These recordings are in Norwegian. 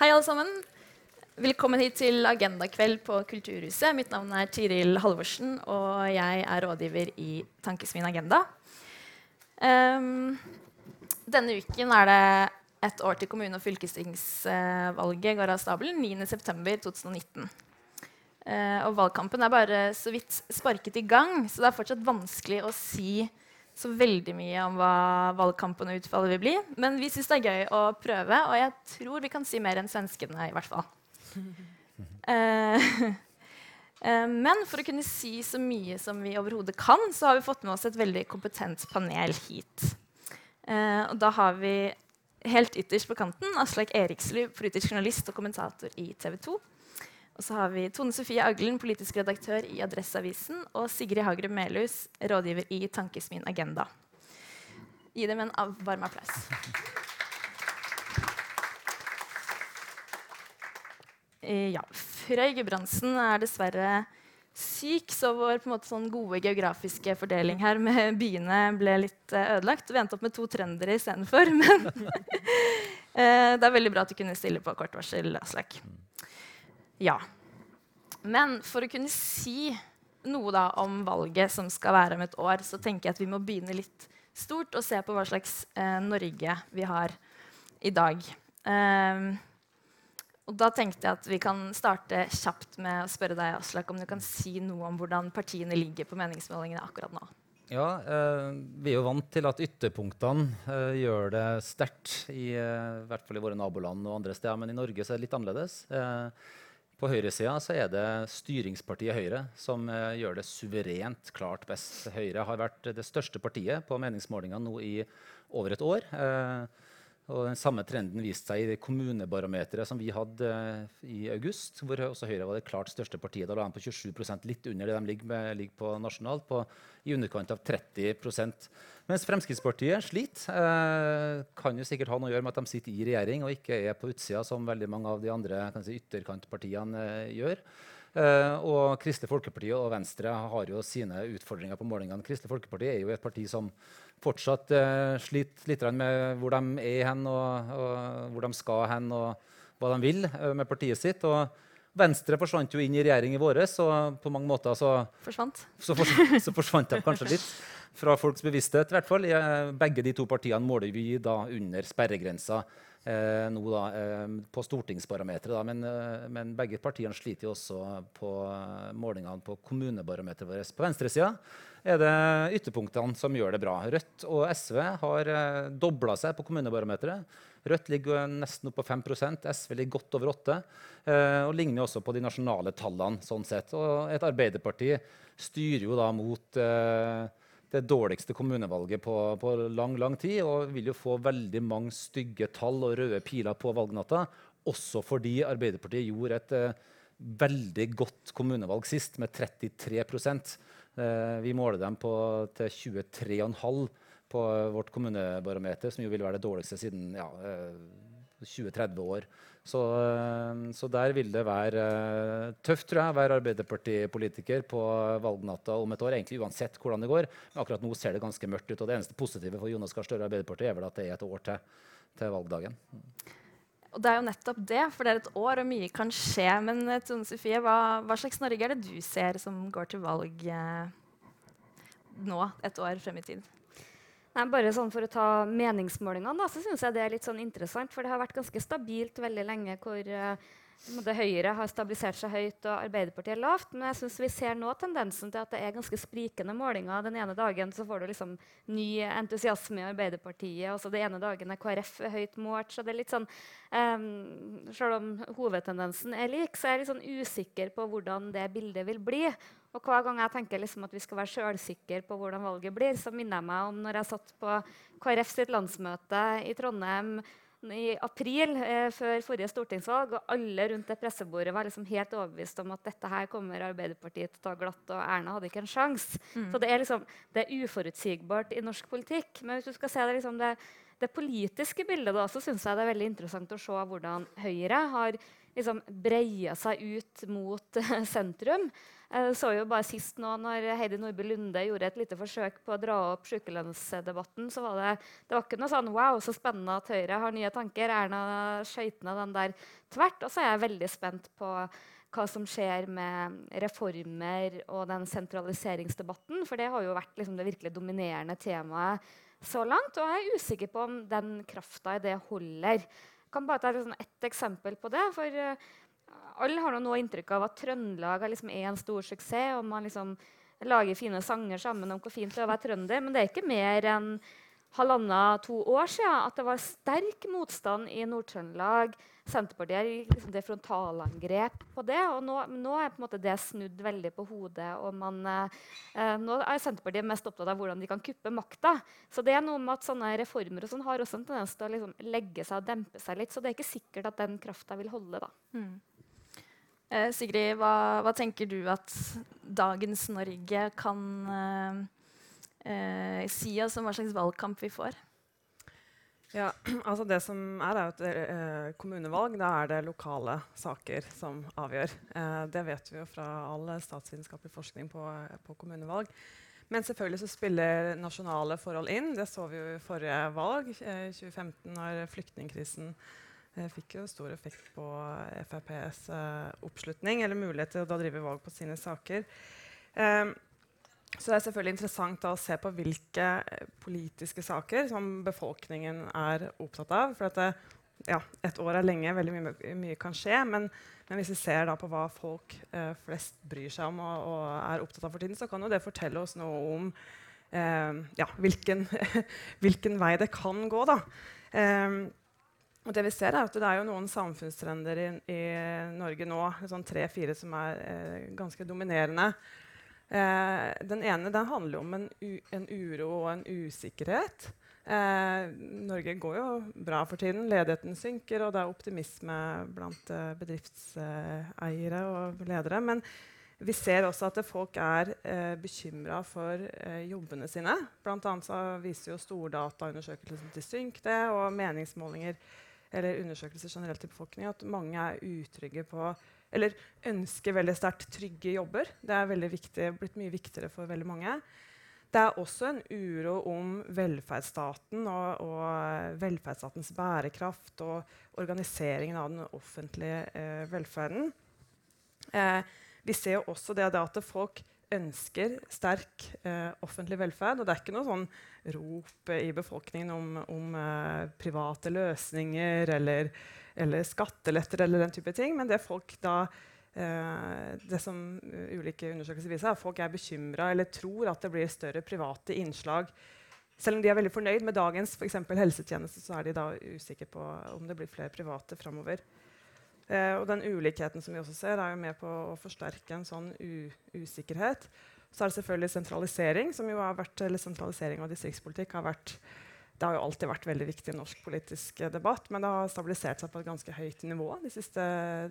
Hei, alle sammen. Velkommen hit til Agendakveld på Kulturhuset. Mitt navn er Tiril Halvorsen, og jeg er rådgiver i Tankesmien Agenda. Um, denne uken er det ett år til kommune- og fylkestingsvalget går av stabelen. 9.9.2019. Uh, og valgkampen er bare så vidt sparket i gang, så det er fortsatt vanskelig å si så veldig mye om hva valgkampen og utfallet vil bli. Men vi syns det er gøy å prøve, og jeg tror vi kan si mer enn svenskene. i hvert fall. uh, uh, men for å kunne si så mye som vi overhodet kan, så har vi fått med oss et veldig kompetent panel hit. Uh, og da har vi helt ytterst på kanten Aslak Erikslud, politisk journalist og kommentator i TV 2. Og så har vi Tone Sofie Aglen, politisk redaktør i Adresseavisen, og Sigrid Hagerup Melhus, rådgiver i Tankesmien Agenda. Gi dem en varm applaus. Eh, ja, Frøy Gudbrandsen er dessverre syk, så vår måte, sånn gode geografiske fordeling her med byene ble litt uh, ødelagt. Vi endte opp med to trøndere istedenfor. Men uh, det er veldig bra at du kunne stille på kort varsel, Aslak. Ja. Men for å kunne si noe da om valget som skal være om et år, så tenker jeg at vi må begynne litt stort og se på hva slags eh, Norge vi har i dag. Um, og da tenkte jeg at vi kan starte kjapt med å spørre deg, Aslak, om du kan si noe om hvordan partiene ligger på meningsmålingene akkurat nå. Ja, eh, Vi er jo vant til at ytterpunktene eh, gjør det sterkt, i, eh, hvert fall i våre naboland og andre steder. Men i Norge så er det litt annerledes. Eh, på høyresida er det styringspartiet Høyre som uh, gjør det suverent klart best. Høyre har vært det største partiet på meningsmålingene nå i over et år. Uh, og Den samme trenden viste seg i det kommunebarometeret som vi hadde uh, i august, hvor også Høyre var det klart største partiet. Da lå de på 27% litt under det de ligger, med, ligger på nasjonalt, på i underkant av 30% mens Fremskrittspartiet sliter. Eh, kan jo sikkert ha noe å gjøre med at de sitter i regjering og ikke er på utsida, som veldig mange av de andre si, ytterkantpartiene eh, gjør. Eh, og Kristelig Folkeparti og Venstre har jo sine utfordringer på målingene. Kristelig Folkeparti er jo et parti som fortsatt eh, sliter litt med hvor de er hen, og, og hvor de skal hen, og hva de vil eh, med partiet sitt. og Venstre forsvant jo inn i regjering i våres, og på mange måter så forsvant. Så, forsvant, så forsvant de kanskje litt fra folks bevissthet. I hvert fall. Begge de to partiene måler vi da under sperregrensa eh, nå da, eh, på stortingsbarometeret. Men, eh, men, begge partiene sliter jo også på målingene på kommunebarometeret vårt. På venstresida er det ytterpunktene som gjør det bra. Rødt og SV har eh, dobla seg på kommunebarometeret. Rødt ligger nesten opp på 5% SV ligger godt over 8 eh, og ligner også på de nasjonale tallene. sånn sett. Og et Arbeiderparti styrer jo da mot eh, det dårligste kommunevalget på, på, lang lang tid og vil jo få veldig mange stygge tall og røde piler på valgnatta. Også fordi Arbeiderpartiet gjorde et eh, veldig godt kommunevalg sist, med 33 eh, Vi måler dem på, til 23,5 på vårt kommunebarometer, som jo vil være det dårligste siden ja, 20-30 eh, år. Så, eh, så, der vil det være eh, tøft tror jeg, å være Arbeiderpartipolitiker på valgnatta om et år. egentlig Uansett hvordan det går. Men akkurat nå ser det ganske mørkt ut. Og det eneste positive for Jonas Gahr Støre og Arbeiderpartiet er vel at det er et år til, til valgdagen. Og det er jo nettopp det, for det er et år, og mye kan skje. Men Tone Sofie, hva, hva, slags Norge er det du ser som går til valg eh, nå, et år frem i tid? Nei, bare sånn For å ta meningsmålingene, da, så synes jeg det er litt sånn interessant. For det har vært ganske stabilt veldig lenge hvor uh, Høyre har stabilisert seg høyt og Arbeiderpartiet er lavt. Men jeg synes vi ser nå tendensen til at det er ganske sprikende målinger. Den ene dagen så får du liksom ny entusiasme i Arbeiderpartiet, og så den ene dagen er KrF høyt målt. Så det er litt sånn um, Selv om hovedtendensen er lik, så er jeg litt sånn usikker på hvordan det bildet vil bli. Og hver gang jeg tenker liksom at vi skal være sjølsikre på hvordan valget blir, så minner jeg meg om når jeg satt på KrF sitt landsmøte i Trondheim i april eh, før forrige stortingsvalg, og alle rundt det pressebordet var liksom helt overbevist om at dette her kommer Arbeiderpartiet til å ta glatt, og Erna hadde ikke en sjanse. Mm. Så det er, liksom, det er uforutsigbart i norsk politikk. Men hvis du skal se det, liksom det det politiske bildet da, så syns jeg det er veldig interessant å se hvordan Høyre har liksom breia seg ut mot sentrum. Jeg så jo bare sist nå når Heidi Nordby Lunde gjorde et lite forsøk på å dra opp sykelønnsdebatten, så var det, det var ikke noe sånn Wow, så spennende at Høyre har nye tanker. Erna skøyt ned den der tvert. Og så er jeg veldig spent på hva som skjer med reformer og den sentraliseringsdebatten. For det har jo vært liksom, det virkelig dominerende temaet så langt. Og jeg er usikker på om den krafta i det holder. Jeg kan bare ta liksom, ett eksempel på det. for uh, alle har nå inntrykk av at Trøndelag liksom er en stor suksess. og man liksom lager fine sanger sammen om hvor fint det er å være trønder. Men det er ikke mer enn halvannet-to år siden at det var sterk motstand i Nord-Trøndelag. Senterpartiet liksom det frontalangrep på det. og nå, nå, er det snudd veldig på hodet. og man, eh, Nå er Senterpartiet mest opptatt av hvordan de kan kuppe makta. Så det er noe med at sånne reformer og sånn har også en tendens til å liksom legge seg og dempe seg litt. Så det er ikke sikkert at den krafta vil holde. da. Mm. Eh, Sigrid, hva, hva, tenker du at dagens Norge kan eh, eh, si oss om hva slags valgkamp vi får? Ja, altså Det som er, er et eh, kommunevalg. Da er det lokale saker som avgjør. Eh, det vet vi jo fra all statsvitenskapelig forskning på, på, kommunevalg. Men selvfølgelig så spiller nasjonale forhold inn. Det så vi jo i forrige valg, eh, 2015, når flyktningkrisen fikk jo stor effekt på FrPs uh, oppslutning, eller mulighet til å drive valg på sine saker. Så det er selvfølgelig interessant å se på hvilke politiske saker som befolkningen er opptatt av. For det, ja, et år er lenge, veldig mye, mye kan skje. Men, men, hvis vi ser da, på hva folk eh, flest bryr seg om og, og, er opptatt av for tiden, så kan jo det fortelle oss noe om ja, hvilken, hvilken, vei det kan gå. da. Um, og det vi ser er at det er jo noen samfunnstrender i, i Norge nå, sånn tre-fire, som er eh, ganske dominerende. Eh, den ene den handler om en, en, uro og en usikkerhet. Eh, Norge går jo bra for tiden. Ledigheten synker, og det er optimisme blant eh, bedriftseiere og ledere. Men vi ser også at folk er eh, bekymra for eh, jobbene sine. Blant annet viser jo stordataundersøkelsen til Synk det, og meningsmålinger eller undersøkelser generelt i befolkningen at mange er utrygge på eller ønsker veldig sterkt trygge jobber. Det er viktig, blitt mye viktigere for veldig mange. Det er også en uro om velferdsstaten og, og velferdsstatens bærekraft og organiseringen av den offentlige eh, velferden. Eh, vi ser jo også det, det at folk ønsker sterk eh, offentlig velferd. Og det er ikke noe sånn rop i befolkningen om, om eh, private løsninger eller, eller, skatteletter eller den type ting. Men det folk da eh, det som ulike undersøkelser viser, er at folk er bekymra eller tror at det blir større private innslag. Selv om de er veldig fornøyd med dagens for helsetjeneste, så er de da usikre på om det blir flere private framover. Eh, og den ulikheten som vi også ser, er jo med på å forsterke en sånn usikkerhet. Så er det selvfølgelig sentralisering, som jo har vært, eller sentralisering av distriktspolitikk har vært det har jo alltid vært veldig viktig i norsk politisk eh, debatt, men det har stabilisert seg på et ganske høyt nivå de siste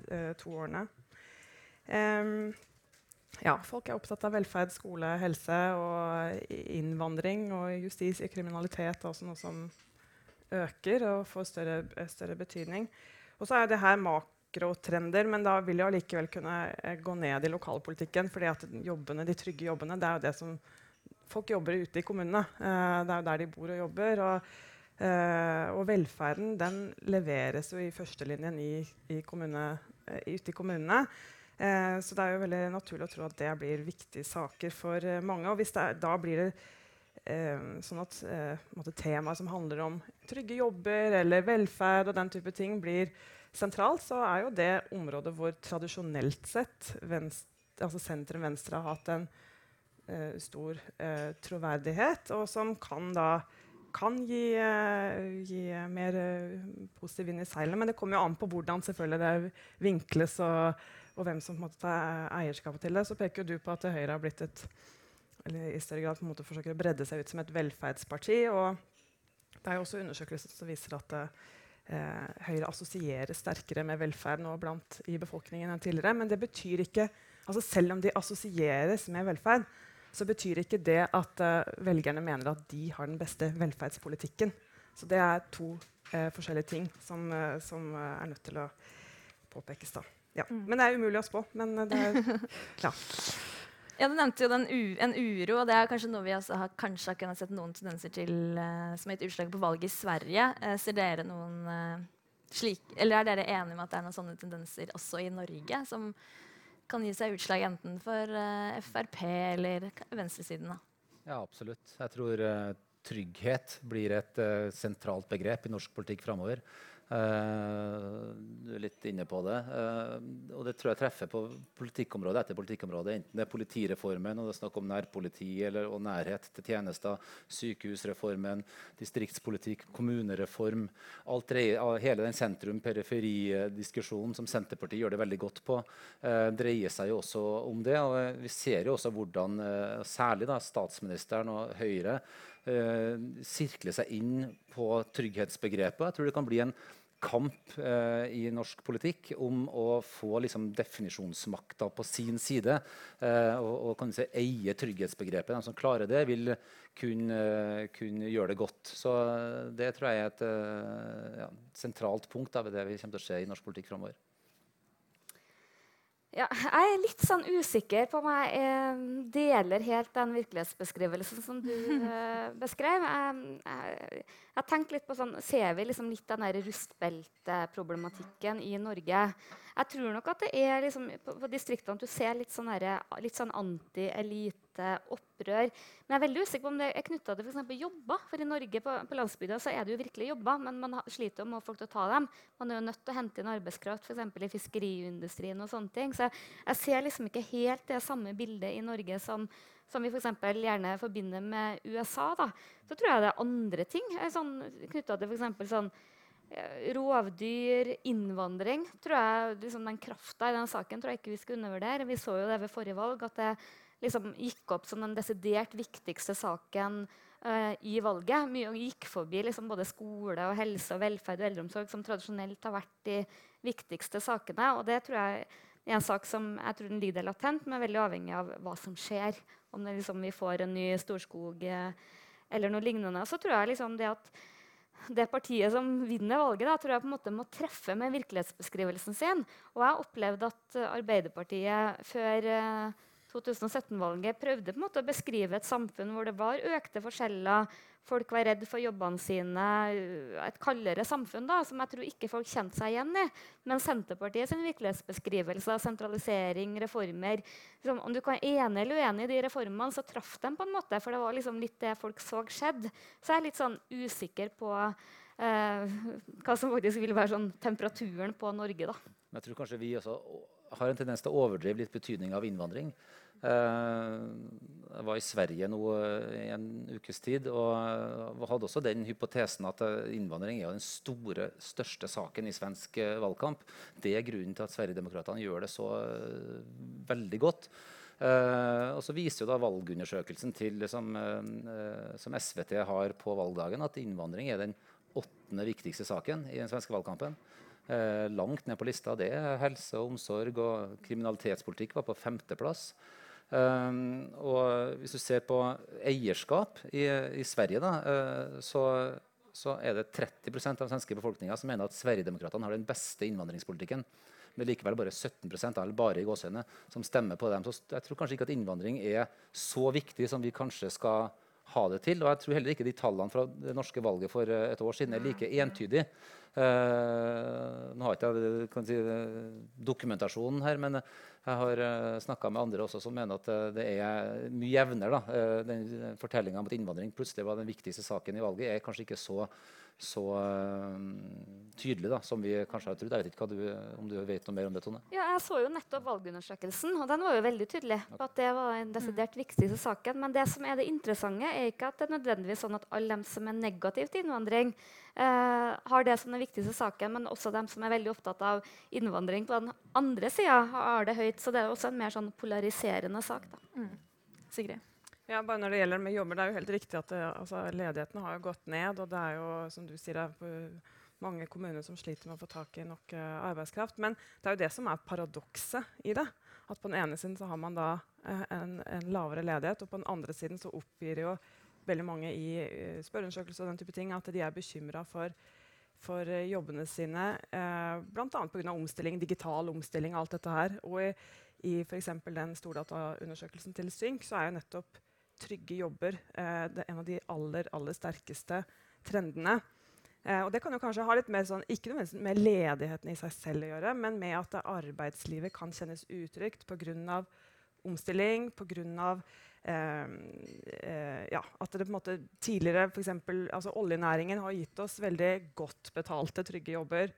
eh, to årene. Um, ja, folk er opptatt av velferd, skole, helse og innvandring og justis i kriminalitet. også noe som øker og får større, større betydning. Og så er det her mak makrotrender, men da vil jeg allikevel kunne eh, gå ned i lokalpolitikken. fordi at jobbene, de trygge jobbene det er jo det som folk jobber ute i kommunene. Uh, det er jo der de bor og jobber. Og, uh, og velferden den leveres jo i førstelinjen i, i kommune, ute i kommunene. så det er jo veldig naturlig å tro at det blir viktige saker for mange. Og hvis er, da blir det sånn at temaer som handler om trygge jobber eller velferd og den type ting, blir sentralt, så er jo det området hvor tradisjonelt sett venstre, altså sentrum-venstre har hatt en uh, stor uh, troverdighet, og som kan da kan gi, uh, gi mer positiv vind i seilene. Men det kommer jo an på hvordan selvfølgelig det vinkles, og, og hvem som på en måte tar eierskapet til det. Så peker du på at Høyre har blitt et eller i større grad på en måte forsøker å bredde seg ut som et velferdsparti. og det er jo også undersøkelser som viser at eh, Høyre assosierer sterkere med velferd nå blant i befolkningen enn tidligere. Men det betyr ikke, altså selv om de assosieres med velferd, så betyr ikke det at uh, velgerne mener at de har den beste velferdspolitikken. Så det er to eh, forskjellige ting som, eh, som er nødt til å påpekes. da. Ja. Mm. Men det er umulig å spå. Men det er ja. Ja, Du nevnte jo en uro, og det er kanskje noe vi har, kanskje har kunnet sett noen tendenser til uh, som har gitt utslag på valget i Sverige. Uh, ser dere noen uh, slik, eller Er dere enige med at det er noen sånne tendenser også i Norge, som kan gi seg utslag enten for Frp eller venstresiden? Da? Ja, absolutt. Jeg tror trygghet blir et sentralt begrep i norsk politikk framover. Uh, du er litt inne på det. Uh, og det tror jeg treffer på politikkområde etter politikkområde. Enten det er politireformen og det er snakk om nærpoliti eller, og nærhet til tjenester, sykehusreformen, distriktspolitikk, kommunereform. Alt dreier, hele den sentrum-periferi-diskusjonen som Senterpartiet gjør det veldig godt på, uh, dreier seg jo også om det. Og vi ser jo også hvordan særlig da, statsministeren og Høyre sirkler seg inn på trygghetsbegrepet. Jeg tror det kan bli en kamp eh, i norsk politikk om å få liksom, definisjonsmakta på sin side. Eh, og, og si, eie trygghetsbegrepet. De som klarer det, vil kunne, kunne gjøre det godt. Så eh, det tror jeg er et eh, ja, sentralt punkt ved det vi kommer til å se i norsk politikk framover. Ja, jeg er litt sånn usikker på om jeg eh, deler helt den virkelighetsbeskrivelsen som du eh, beskrev. Jeg, jeg, jeg tenker litt på sånn, Ser vi liksom litt den rustbelteproblematikken i Norge? Jeg tror nok at det er liksom, på, på distriktene at du ser litt sånn, litt sånn anti-elite-opprør. Men jeg er veldig usikker på om det er knytta til for jobber. For i Norge på, på landsbygda så er det jo virkelig jobber, men man sliter med å få folk til å ta dem. Man er jo nødt til å hente inn arbeidskraft f.eks. i fiskeriindustrien. og sånne ting. Så jeg, jeg ser liksom ikke helt det samme bildet i Norge som som vi for gjerne forbinder med USA, da, så tror jeg det er andre ting sånn, knytta til f.eks. sånn eh, rovdyr, innvandring tror jeg, liksom Den krafta i den saken tror jeg ikke vi skal undervurdere. Vi så jo det ved forrige valg, at det liksom gikk opp som den desidert viktigste saken uh, i valget. Mye gikk forbi liksom, både skole, og helse, og velferd og eldreomsorg, som tradisjonelt har vært de viktigste sakene. Og det tror jeg er en sak som jeg tror den ligger latent, men er veldig avhengig av hva som skjer om det, liksom, vi får en ny Storskog uh, eller noe lignende, så tror jeg liksom det at det partiet som vinner valget, da, tror jeg på en måte må treffe med virkelighetsbeskrivelsen sin. Og jeg opplevde at Arbeiderpartiet før eh, 2017-valget prøvde på en måte å beskrive et samfunn hvor det var økte forskjeller, folk var redd for jobbene sine, et kaldere samfunn da, som jeg tror ikke folk kjente seg igjen i. Men Senterpartiet sin virkelighetsbeskrivelse av sentralisering, reformer liksom, Om du kan enig eller uenig i de reformene, så traff de på en måte. For det var liksom litt det folk så skjedd. Så jeg er litt sånn usikker på eh, hva som faktisk vil være sånn temperaturen på Norge. da. Men jeg tror kanskje vi også har en tendens til å overdrive litt betydning av innvandring. Eh, jeg var i Sverige nå i en ukes tid og hadde også den hypotesen at eh, innvandring er den store, største saken i svensk eh, valgkamp. Det er grunnen til at Sverigedemokraterna gjør det så veldig godt. Uh, og så viser jo da valgundersøkelsen til, som, uh, som, SVT har på valgdagen, at innvandring er den åttende viktigste saken i den svenske valgkampen. Uh, langt ned på lista. Det helse og omsorg og kriminalitetspolitikk var på femteplass. Um, og hvis du ser på eierskap i, i Sverige, da, uh, så, så, er det 30 av den svenske befolkninga som mener at Sverigedemokraterna har den beste innvandringspolitikken. Men likevel bare 17% eller bare i gåsehudene, som stemmer på dem. Så jeg tror kanskje ikke at innvandring er så viktig som vi kanskje skal ha det til. Og jeg tror heller ikke de tallene fra det norske valget for eh, et år siden er like entydige. Uh, nå har jeg ikke si, dokumentasjonen her, men jeg har uh, snakka med andre også som mener at uh, det er mye jevnere. Uh, den Fortellinga om at innvandring plutselig var den viktigste saken i valget, er kanskje ikke så så tydelig da, som vi kanskje har trodd. Jeg vet ikke du, om du vet noe mer om det, Tone? Ja, Jeg så jo nettopp valgundersøkelsen, og den var jo veldig tydelig på at det var den desidert viktigste saken. Men det som er det interessante, er ikke at det er nødvendigvis sånn at alle dem som er negative til innvandring, uh, har det som den viktigste saken, men også de som er veldig opptatt av innvandring på den andre sida, har det høyt. Så det er også en mer sånn polariserende sak. da. Mm. Sigrid? Ja, bare når det gjelder med jobber, det er jo helt riktig at det, altså, Ledigheten har jo gått ned. Og det er jo, som du sier, det er mange kommuner som sliter med å få tak i nok uh, arbeidskraft. Men det er jo det som er paradokset i det. At på den ene siden så har man da uh, en, en, lavere ledighet, og på den andre siden så oppgir jo veldig mange i uh, spørreundersøkelser og den type ting, at de er bekymra for, for uh, jobbene sine. Uh, Bl.a. pga. omstilling, digital omstilling og alt dette her. Og i, i f.eks. den stordataundersøkelsen til Synk så er jo nettopp trygge jobber uh, en av de aller, aller sterkeste trendene. Eh, og det kan jo kanskje ha litt mer sånn, ikke med ledigheten i seg selv å gjøre, men med at arbeidslivet kan kjennes utrygt pga. omstilling, pga. Eh, eh, ja, at det på en måte tidligere for eksempel, altså Oljenæringen har gitt oss veldig godt betalte, trygge jobber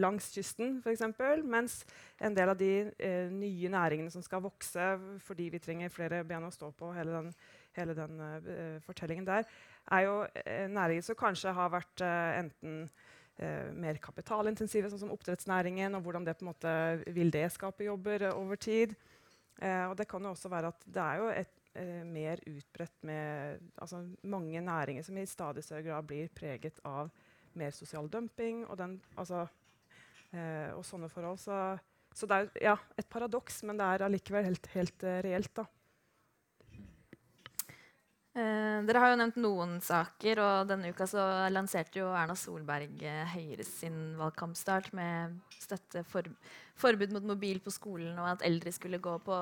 langs kysten, eksempel, mens en del av de eh, nye næringene som skal vokse fordi vi trenger flere ben å stå på, hele den, hele den uh, fortellingen der, er jo eh, næringer som kanskje har vært uh, enten uh, mer kapitalintensive, sånn som oppdrettsnæringen, og hvordan det på en måte vil det skape jobber over tid. og det kan jo også være at det er jo et mer utbredt med altså mange næringer som i stadig større grad blir preget av mer sosial dumping og, den, altså, og sånne forhold. Så, så, det er ja, et paradoks, men det er allikevel helt, helt reelt. da. Eh, dere har jo nevnt noen saker, og denne uka så lanserte jo Erna Solberg eh, Høyre sin valgkampstart med støtte for, forbud mot mobil på skolen, og at eldre skulle gå, på,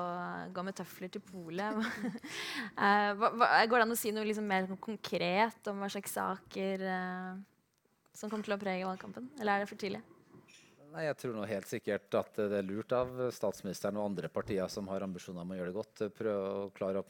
gå med tøfler til polet. eh, går det an å si noe liksom mer konkret om hva slags saker som kommer til å prege valgkampen, eller er det for tidlig? Nei, jeg tror nå helt sikkert at det er lurt av statsministeren og andre partier som har ambisjoner om å gjøre det godt, prøve å klare å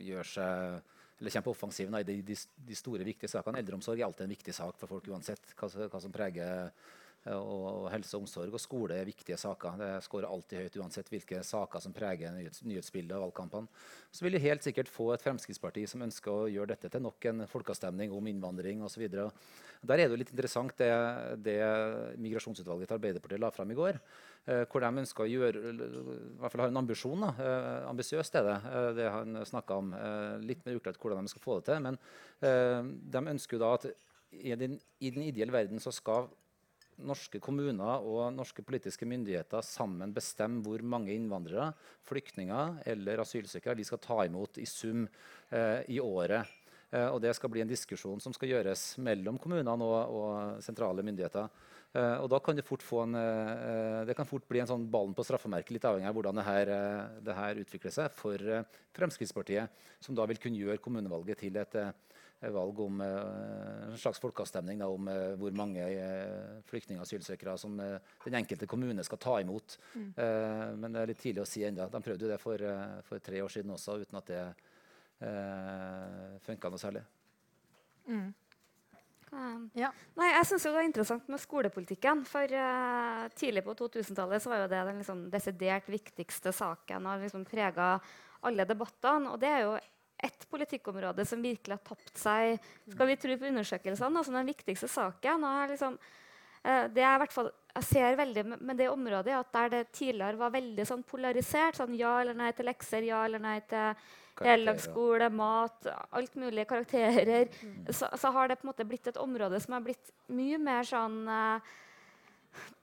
gjør seg eller kommer på offensiven i de, de, de, store, viktige sakene. Eldreomsorg er alltid en viktig sak for folk uansett hva, hva som preger eh, og, og helse og omsorg og skole er viktige saker. Det skårer alltid høyt uansett hvilke saker som preger nyhets, nyhetsbildet og valgkampene. Så vil vi helt sikkert få et Fremskrittsparti som ønsker å gjøre dette til nok en folkeavstemning om innvandring osv. Der er det jo litt interessant det, det migrasjonsutvalget til Arbeiderpartiet la fram i går. Eh, hvor de ønsker å gjøre, i hvert fall har en ambisjon. Da. Eh, ambisiøst er det, eh, det han snakka om. Litt mer uklart hvordan de skal få det til. Men de ønsker jo da at i den, i den ideelle verden så skal norske kommuner og norske politiske myndigheter sammen bestemme hvor mange innvandrere, flyktninger eller asylsøkere vi skal ta imot i sum i året. Og Det skal bli en diskusjon som skal gjøres mellom kommunene og, og sentrale myndigheter. Uh, og da kan det fort, en, uh, det kan fort bli en sånn ballen på straffemerket, litt avhengig av hvordan det her, uh, det her utvikler seg for Fremskrittspartiet, som da vil kunne gjøre kommunevalget til et valg om en slags folkeavstemning da, om hvor mange flyktninger og asylsøkere som den enkelte kommune skal ta imot. Mm. men det er litt tidlig å si ennå. De prøvde jo det for, for, tre år siden også, uten at det uh, funka noe særlig. Mm. Um, ja. Nei, jeg synes det var interessant med skolepolitikken. For uh, Tidlig på 2000-tallet var jo det den liksom, desidert viktigste saken og liksom prega alle debattene. Og det er jo ett politikkområde som virkelig har tapt seg skal vi tro på undersøkelsene, altså den viktigste saken. og liksom, uh, det er i hvert fall jeg ser veldig med det området at der det tidligere var veldig sånn polarisert, sånn ja eller nei til lekser, ja eller nei til heldagsskole, mat, alt mulig, karakterer, mm. så, så, har det på en måte blitt et område som har blitt mye mer sånn uh,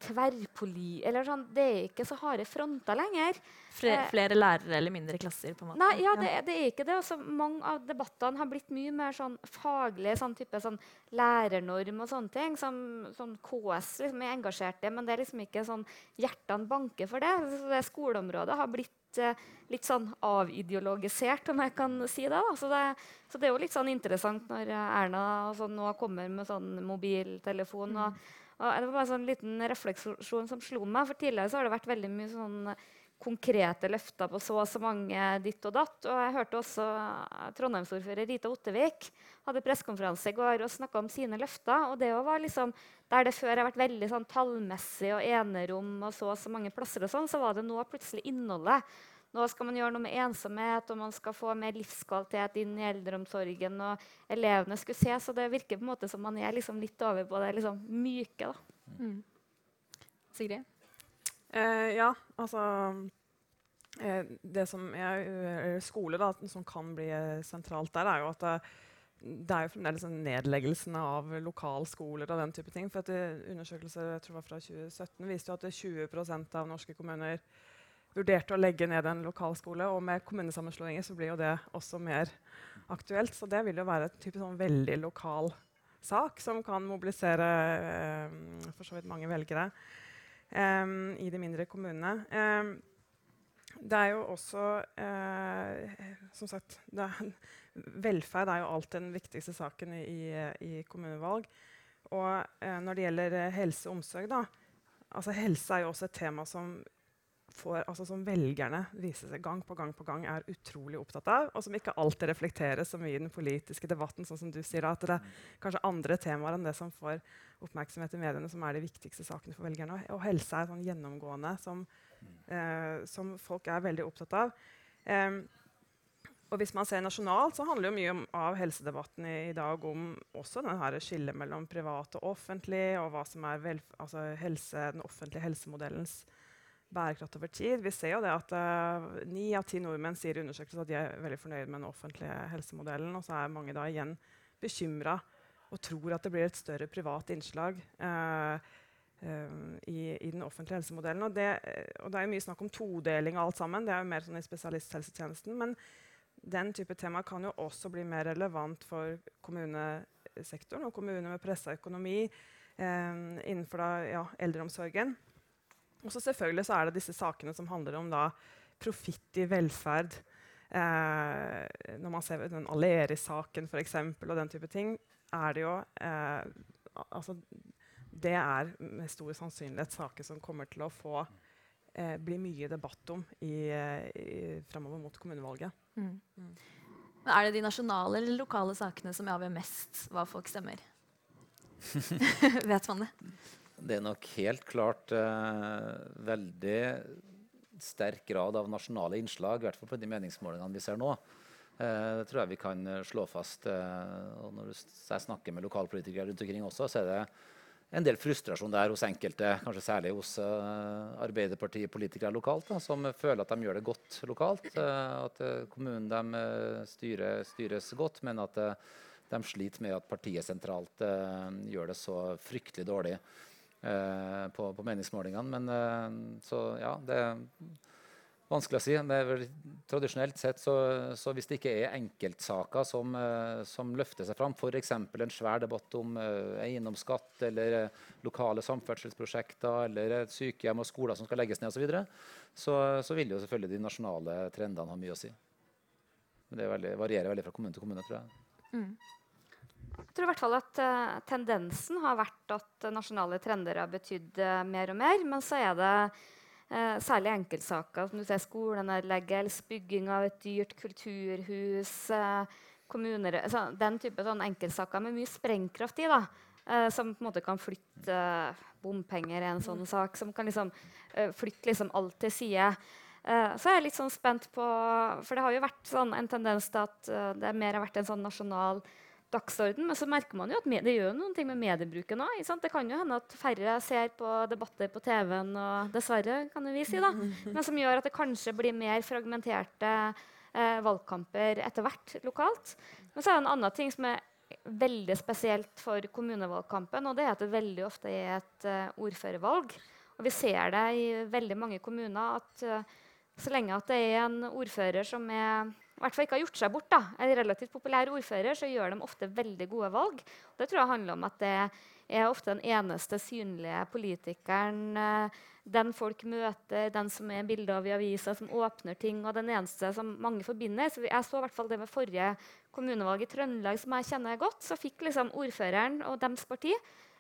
tverrpoli... Eller sånn, det er ikke så harde fronter lenger. Flere, eh, flere lærere eller mindre klasser? på en måte? Nei, ja, det, det er ikke det. Også, mange av debattene har blitt mye mer sånn faglige, sånn type sånn lærernorm og sånne ting. Som sånn KS liksom, er engasjert i, men det er liksom ikke sånn hjertene banker for det. Så det skoleområdet har blitt litt sånn avideologisert, om jeg kan si det. Så det, så det, er jo litt sånn interessant når Erna sånn, nå kommer med sånn mobiltelefon. Og, og det var bare en sånn liten refleksjon som slo meg. For tidligere så har det vært veldig mye sånn konkrete løfter på så og så mange ditt og datt. Og jeg hørte også Trondheimsordfører Rita Ottevik hadde pressekonferanse i går og snakka om sine løfter. og det var liksom, Der det før har vært veldig sånn tallmessig og enerom og så og så mange plasser, og sånn, så var det nå plutselig innholdet. Nå skal man gjøre noe med ensomhet, og man skal få mer livskvalitet inn i eldreomsorgen. og elevene skulle se, Så det virker på en måte som man er liksom litt over på det liksom myke. da. Mm. Sigrid? Eh, ja, altså eh, Det som er eh, skole, da, som kan bli eh, sentralt der, er jo at det, det er jo fremdeles nedleggelsen av lokalskoler og den type ting. For at Undersøkelser jeg tror var fra 2017 viste jo at 20% av norske kommuner vurderte å legge ned en lokalskole. Og med kommunesammenslåinger så blir jo det også mer aktuelt. Så det vil jo være en sånn veldig lokal sak som kan mobilisere eh, for så vidt mange velgere eh, i de mindre kommunene. Um, det er jo også eh, Som sagt er, Velferd er jo alltid den viktigste saken i, i kommunevalg. Og eh, når det gjelder helse og omsorg, da, altså Helse er jo også et tema som får, altså som velgerne viser seg gang på gang på gang er utrolig opptatt av, og som ikke alltid reflekteres så mye i den politiske debatten. sånn som du sier, at Det er kanskje andre temaer enn det som får oppmerksomhet i mediene, som er de viktigste sakene for velgerne. Og helse er sånn gjennomgående som, eh, som folk er veldig opptatt av. Um, og hvis man ser nasjonalt, så handler jo mye om, av helsedebatten i, i, dag om også denne skillet mellom privat og offentlig, og hva som er altså helse, den offentlige helsemodellens bærekraft over tid. Vi ser jo det at eh, ni uh, av ti nordmenn sier i undersøkelser at de er veldig fornøyd med den offentlige helsemodellen. Og så er mange da igjen bekymra og tror at det blir et større privat innslag uh, uh, i, i, den offentlige helsemodellen. Og det, og det, er jo mye snakk om todeling av alt sammen. Det er jo mer sånn i spesialisthelsetjenesten. Men den type tema kan jo også bli mer relevant for kommunesektoren og kommuner med pressa økonomi innenfor da, ja, eldreomsorgen. Og så selvfølgelig så er det disse sakene som handler om da, profitt i velferd. Eh, når man ser den Aleris-saken og den type ting, er det jo eh, altså, Det er med stor sannsynlighet saker som kommer til å få eh, bli mye debatt om i, i, fremover mot kommunevalget. Mm. Mm. er det de nasjonale eller lokale sakene som avgjør mest hva folk stemmer? Vet man det? Det er nok helt klart eh, veldig sterk grad av nasjonale innslag, i hvert fall på de meningsmålingene vi ser nå. Eh, det tror jeg vi kan eh, slå fast. Eh, og når jeg snakker med lokalpolitikere rundt omkring også, så er det en del frustrasjon der hos enkelte, kanskje særlig hos uh, Arbeiderpartipolitikere lokalt, da, som føler at de gjør det godt lokalt. Uh, at kommunen de, styrer, styres godt, men at de sliter med at partiet sentralt gjør det så fryktelig dårlig. Eh, på, på, meningsmålingene. Men eh, så ja, det er vanskelig å si. Det er Vel, tradisjonelt sett så, så, hvis det ikke er enkeltsaker som, eh, som løfter seg fram, f.eks. en svær debatt om eiendomsskatt eller lokale samferdselsprosjekter eller sykehjem og skoler som skal legges ned osv., så, videre, så så vil jo selvfølgelig de nasjonale trendene ha mye å si. Men det veldig, varierer veldig fra kommune til kommune, tror jeg. Mm. Jeg tror i hvert fall at uh, tendensen har vært at uh, nasjonale trender har betydd uh, mer og mer. Men så er det særlig enkeltsaker som du ser skolenedleggelse, bygging av et dyrt kulturhus kommuner, altså, Den type sånn enkeltsaker med mye sprengkraft i. da, som på en måte kan flytte bompenger i en sånn sak. Som kan liksom, flytte liksom alt til side. så er jeg litt sånn spent på For det har jo vært sånn en tendens til at det mer har vært en sånn nasjonal dagsorden. Men så merker man jo at det gjør noen ting med mediebruken òg. Det kan jo hende at færre ser på debatter på TV-en, og dessverre, kan vi si, da. Men som gjør at det kanskje blir mer fragmenterte eh, valgkamper etter hvert lokalt. Men så er det en annen ting som er veldig spesielt for kommunevalgkampen, og det er at det veldig ofte er et uh, ordførervalg. Og vi ser det i veldig mange kommuner at uh, så lenge at det er en ordfører som er i hvert fall ikke har gjort seg bort, da, en relativt populær ordfører, så gjør de ofte veldig gode valg. Det tror jeg handler om at det er ofte den eneste synlige politikeren, eh, den folk møter, den som er bilde av i avisa, som åpner ting, og den eneste som mange forbinder. Så jeg så i hvert fall det med forrige kommunevalg i Trøndelag, som jeg kjenner godt. Så fikk liksom ordføreren og deres parti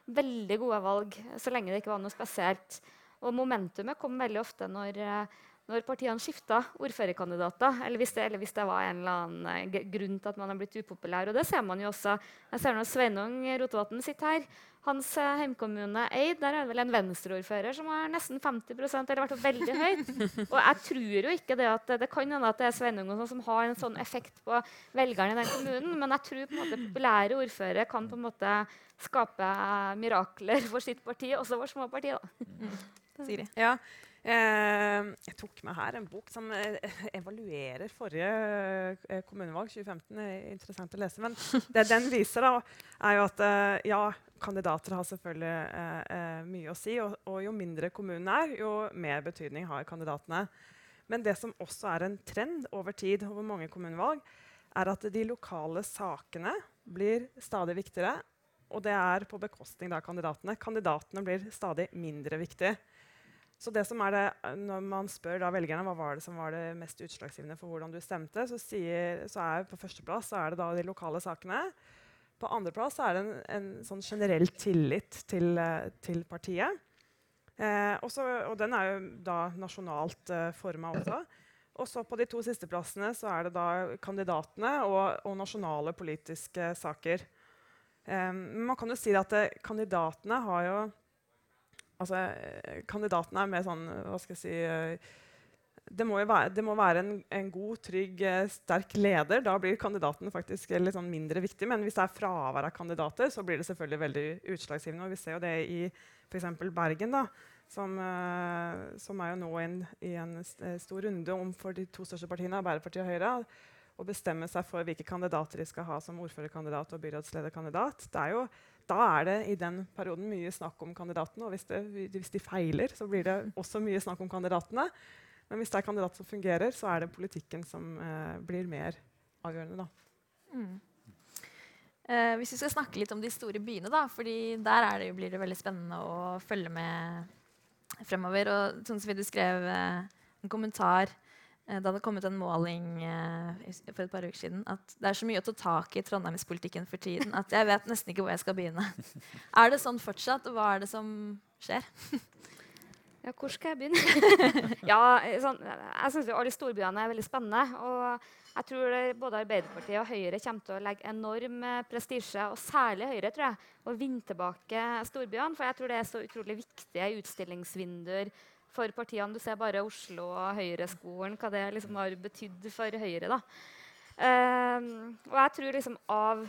veldig gode valg, så lenge det ikke var noe spesielt. Og momentumet kom veldig ofte når uh, når partiene skifta ordførerkandidater, eller hvis, det, eller hvis det var en eller annen uh, grunn til at man har blitt upopulær. Og det ser man jo også. Jeg ser når Sveinung Rotevatn sitter her. Hans uh, heimkommune Eid, der er det vel en venstreordfører som har nesten 50% eller vært veldig høyt. Og jeg tror jo ikke det at det kan hende at det er Sveinung sånn som har en sånn effekt på velgerne i den kommunen, men jeg tror på en måte populære ordførere kan på en måte skape uh, mirakler for sitt parti, også for små partier. da. Siri. Ja. Eh, jeg tok med her en bok som eh, evaluerer forrige eh, kommunevalg, 2015. Det er interessant å lese. Men det den viser, da, er jo at ja, kandidater har selvfølgelig mye å si. Og, og, jo mindre kommunen er, jo mer betydning har kandidatene. Men det som også er en trend over tid over mange kommunevalg, er at de lokale sakene blir stadig viktigere. Og det er på bekostning av kandidatene. Kandidatene blir stadig mindre viktige. Så det som er det, Når man spør velgerne hva var det som var det mest utslagsgivende for hvordan du stemte, så, sier, så er på førsteplass er det de lokale sakene. På andreplass er det en, en sånn generell tillit til, til partiet. Eh, også, og den er jo da nasjonalt eh, forma også. Og så på de to siste plassene så er det da kandidatene og, og nasjonale politiske saker. Eh, man kan jo si at eh, kandidatene har jo Altså, eh, kandidatene er mer sånn Hva skal jeg si eh, det må, være, det må være, en, en, god, trygg, sterk leder. Da blir kandidaten faktisk litt sånn mindre viktig. Men hvis det er fravær av kandidater, så blir det selvfølgelig veldig utslagsgivende. Og vi ser jo det i f.eks. Bergen. da, som, som, er jo nå in, i en eh, stor runde om for de to største partiene, Arbeiderpartiet og Høyre, å bestemme seg for hvilke kandidater de skal ha som ordførerkandidat og byrådslederkandidat. Er jo, da er det i den perioden mye snakk om kandidatene. Og hvis, det, hvis, de feiler, så blir det også mye snakk om kandidatene. Men hvis det er kandidat som fungerer, så er det politikken som eh, blir mer avgjørende. Da. Mm. Eh, hvis vi skal snakke litt om de store byene, da, fordi der det, blir det veldig spennende å følge med fremover. Og sånn som du skrev eh, en kommentar eh, hadde kommet en måling eh, for et par uker siden at det er så mye å ta tak i trondheimspolitikken for tiden at jeg vet nesten ikke hvor jeg skal begynne. er det sånn fortsatt, og hva er det som skjer? Ja, hvor skal jeg begynne? ja, sånn, jeg syns alle storbyene er veldig spennende. Og jeg tror både Arbeiderpartiet og Høyre kommer til å legge enorm eh, prestisje, og særlig Høyre, tror jeg, å vinne tilbake storbyene. For jeg tror det er så utrolig viktige utstillingsvinduer for partiene. Du ser bare Oslo og Høyre-skolen, hva det liksom har betydd for Høyre. da. Um, og jeg tror liksom av,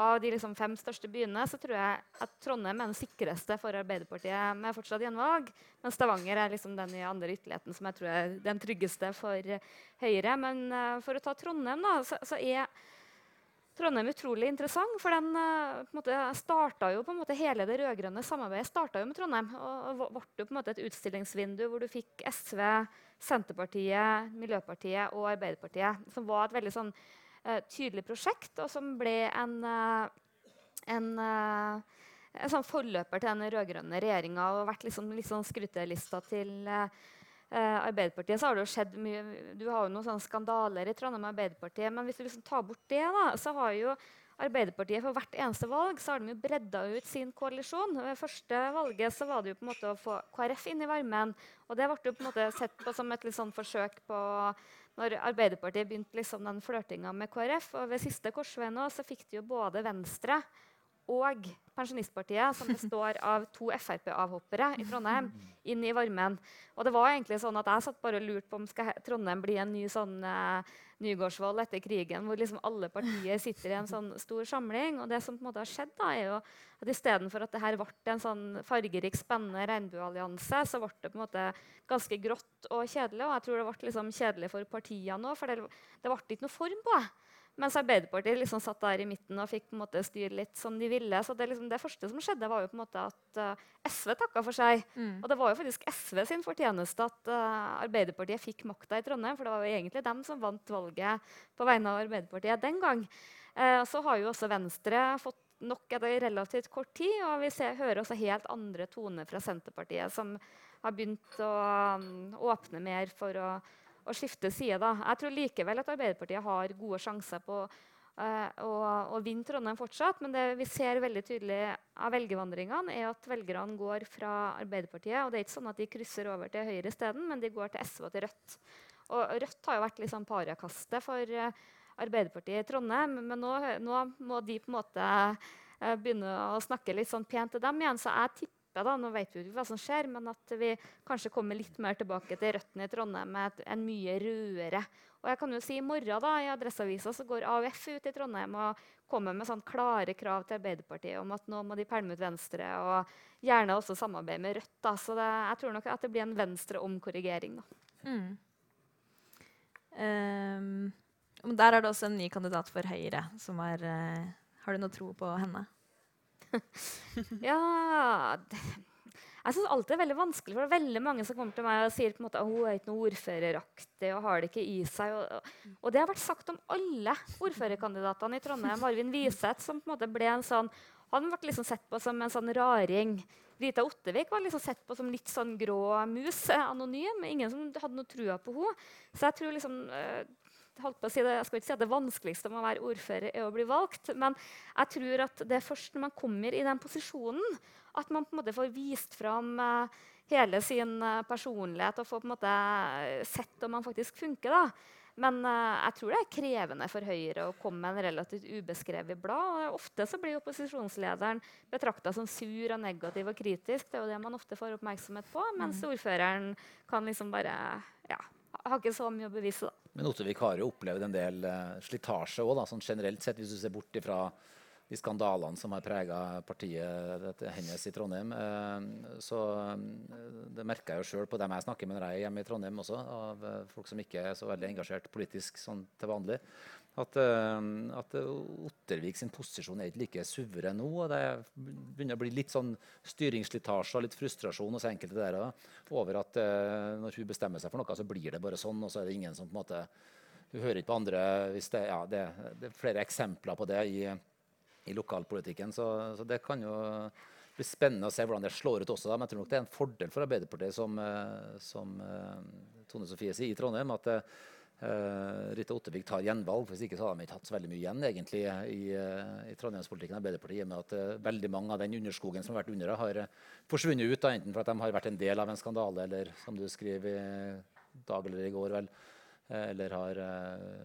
av de liksom fem største byene så tror jeg at Trondheim er den sikreste for Arbeiderpartiet med fortsatt gjenvalg. Men Stavanger er liksom den i andre ytterligheten som jeg tror er den tryggeste for Høyre. Men uh, for å ta Trondheim, da, så, så, er Trondheim utrolig interessant. For den uh, på måte, starta jo på måte hele det rød-grønne samarbeidet starta jo med Trondheim. Og, ble på en måte et utstillingsvindu hvor du fikk SV, Senterpartiet, Miljøpartiet og Arbeiderpartiet. Som var et veldig sånn uh, tydelig prosjekt, og som ble en, uh, en, uh, en sånn forløper til den rød-grønne regjeringa og vært liksom, sånn skrytelista til Arbeiderpartiet. så har det jo skjedd mye, Du har jo noen sånne skandaler i Trondheim Arbeiderpartiet, men hvis du liksom tar bort det, da, så har jo Arbeiderpartiet for hvert eneste valg så har de jo bredda ut sin koalisjon. Ved første valget så var det jo på en måte å få KrF inn i varmen. Og det ble jo på en måte sett på som et litt sånn forsøk på når Arbeiderpartiet begynte liksom den flørtinga med KrF. Og ved siste korsvei nå så fikk de jo både Venstre og Pensjonistpartiet, som består av to Frp-avhoppere i Trondheim, inn i varmen. Og det var egentlig sånn at Jeg satt bare og lurte på om skal Trondheim bli en ny sånn uh, Nygårdsvold etter krigen, hvor liksom alle partier sitter i en sånn stor samling. Og det som på en måte har skjedd, da, er jo at istedenfor at det her ble en sånn fargerik, spennende regnbueallianse, så ble det på en måte ganske grått og kjedelig. Og jeg tror det ble liksom kjedelig for partiene òg, for det, det ble ikke noe form på det. Mens Arbeiderpartiet liksom satt der i midten og fikk på en måte styre litt som de ville. Så det, liksom, det, første som skjedde, var jo på en måte at uh, SV takka for seg. Mm. Og det var jo faktisk SV sin fortjeneste at uh, Arbeiderpartiet fikk makta i Trondheim. For det var jo egentlig dem som vant valget på vegne av Arbeiderpartiet den gang. Uh, så har jo også Venstre fått nok etter relativt kort tid. Og vi ser, hører også helt andre toner fra Senterpartiet, som har begynt å um, åpne mer for å å skifte side. Da. Jeg tror likevel at Arbeiderpartiet har gode sjanser på uh, å, å, vinne Trondheim fortsatt. Men det vi ser veldig tydelig av velgervandringene, er at velgerne går fra Arbeiderpartiet. Og det er ikke sånn at de krysser over til Høyre isteden, men de går til SV og til Rødt. Og Rødt har jo vært liksom pariakastet for uh, Arbeiderpartiet i Trondheim, men nå, nå, må de på en måte uh, begynne å snakke litt sånn pent til dem igjen. Så jeg tipper da, nå vet vi ikke hva som skjer, men at vi kanskje kommer litt mer tilbake til røttene i Trondheim med en mye rødere. Og jeg kan jo si I morgen da, i Adresseavisa så går AUF ut i Trondheim og kommer med sånn klare krav til Arbeiderpartiet om at nå må de pælme ut Venstre, og gjerne også samarbeide med Rødt. Da. Så det, jeg tror nok at det blir en Venstre-omkorrigering. Mm. Um, der er det også en ny kandidat for Høyre. som er, uh, Har du noe tro på henne? ja Jeg synes alltid det er veldig vanskelig, for det er veldig mange som kommer til meg og sier på en måte, at hun er ikke noe ordføreraktig og har det ikke i seg. Og, og det har vært sagt om alle ordførerkandidatene i Trondheim. Arvin Wiseth, som på en måte ble en sånn, han ble liksom sett på som en sånn raring. Rita Ottevik var liksom sett på som litt sånn grå mus, eh, anonym. Ingen som hadde noe trua på henne. Så jeg tror liksom, eh, holdt på å si det, jeg skal ikke si at det vanskeligste med å være ordfører er å bli valgt, men jeg tror at det er først når man kommer i den posisjonen, at man på en måte får vist fram uh, hele sin uh, personlighet og får på en måte sett om man faktisk funker. da. Men uh, jeg tror det er krevende for Høyre å komme med en relativt ubeskrevet blad. Og ofte så blir opposisjonslederen betrakta som sur og negativ og kritisk. Det er jo det man ofte får oppmerksomhet på. Mens mm. ordføreren kan liksom bare ja, har ikke så mye å bevise. da. Men Ottevik har jo opplevd en del uh, slitasje òg, sånn generelt sett, hvis du ser bort ifra de skandalene som har prega partiet hennes i Trondheim. Uh, så uh, det merker jeg jo sjøl på dem jeg snakker med når jeg er hjemme i Trondheim også, av folk som ikke er så veldig engasjert politisk sånn til vanlig. At, at Ottervik sin posisjon er ikke like suveren nå. og Det begynner å bli litt sånn styringsslitasje og litt frustrasjon hos enkelte der over at når hun bestemmer seg for noe, så blir det bare sånn. Og så er det ingen som på en måte Hun hører ikke på andre hvis det, ja, det, det er flere eksempler på det i, i lokalpolitikken. Så, så, det kan jo bli spennende å se hvordan det slår ut også. Da. Men jeg tror nok det er en fordel for Arbeiderpartiet, som, som Tone Sofie sier, i Trondheim. at Uh, Rita Ottevik tar gjenvalg. Hvis ikke så hadde de ikke hatt så veldig mye igjen egentlig i, i Trondheimspolitikken. Arbeiderpartiet med at uh, veldig mange av den underskogen som har vært under, har forsvunnet ut. Da, enten for at de har vært en del av en skandale, eller som du skriver i dag eller i går, vel, eller har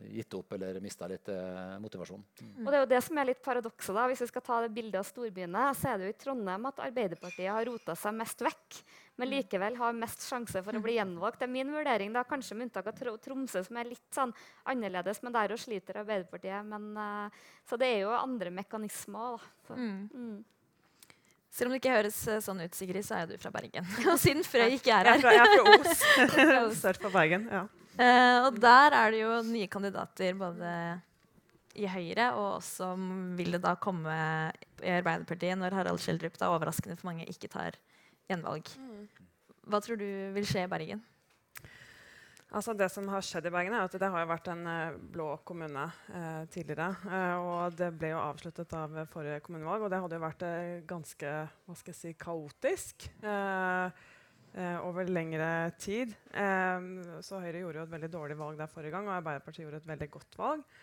gitt opp eller mista litt motivasjon. Mm. Og Det er jo det som er litt paradokset. da, Hvis vi skal ta det bildet av storbyene, så er det jo i Trondheim at Arbeiderpartiet har rota seg mest vekk men mm. likevel har mest sjanse for å bli gjenvalgt. Det er min vurdering, da, kanskje med unntak av Tromsø, som er litt sånn annerledes. Men der òg sliter Arbeiderpartiet. Men, så det er jo andre mekanismer. Da. Mm. Mm. Selv om det ikke høres eh, sånn ut, Sigrid, så er du fra Bergen. og siden Frøy ikke er her Jeg er fra, Os. Sør for Bergen. ja. Uh, og der er det jo nye kandidater både i Høyre, og også vil det da komme i Arbeiderpartiet når Harald Schjelderup da overraskende for mange ikke tar gjenvalg. Hva tror du vil skje i Bergen? Altså det som har skjedd i Bergen, er at det har vært en uh, blå kommune uh, tidligere. Uh, og det ble jo avsluttet av forrige kommunevalg, og det hadde jo vært ganske hva skal jeg si, kaotisk over lengre tid. så Høyre gjorde jo et veldig dårlig valg der forrige gang, og Arbeiderpartiet gjorde et veldig godt valg.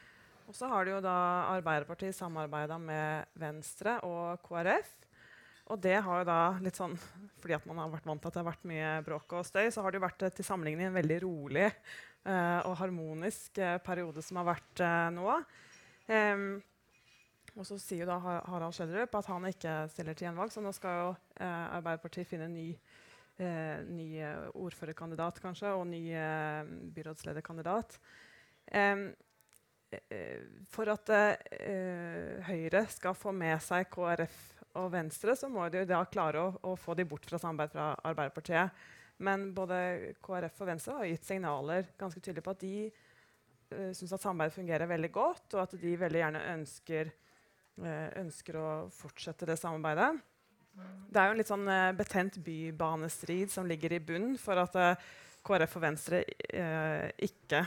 Og så har det jo da Arbeiderpartiet samarbeida med Venstre og KrF og det har jo da litt sånn, fordi at man har vært vant til at det har vært mye bråk og støy, så har det jo vært til sammenligning en veldig rolig uh, og harmonisk uh, periode som har vært uh, nå. Um, og så sier jo da Harald Schjelderup at han ikke stiller til gjenvalg, så nå skal jo Arbeiderpartiet finne en ny, ny ordførerkandidat kanskje, og ny byrådslederkandidat. Eh, for at Høyre skal få med seg KrF og Venstre, så må de da klare å, å få de bort fra samarbeid fra Arbeiderpartiet. Men både KrF og Venstre har gitt signaler ganske tydelig på at de uh, syns at samarbeidet fungerer veldig godt, og at de veldig gjerne ønsker, uh, ønsker å fortsette det samarbeidet. Det er jo en litt sånn uh, betent bybanestrid som ligger i bunnen for at uh, KrF og Venstre ikke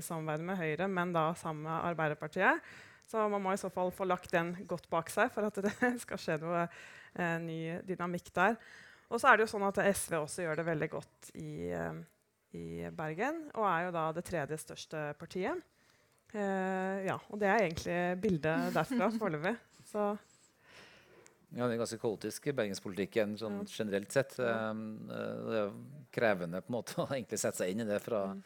samarbeider med Høyre, men da sammen med Arbeiderpartiet. Så man må i så fall få lagt den godt bak seg for at det skal skje noe eh, ny dynamikk der. Og så er det jo sånn at SV også gjør det veldig godt i, eh, i Bergen. Og er jo da det tredje største partiet. Uh, ja, og det er egentlig bildet derfra foreløpig. Ja, Det er ganske kaotisk i bergenspolitikken sånn mm. generelt sett. Um, det er krevende på en måte å egentlig sette seg inn i det fra, mm.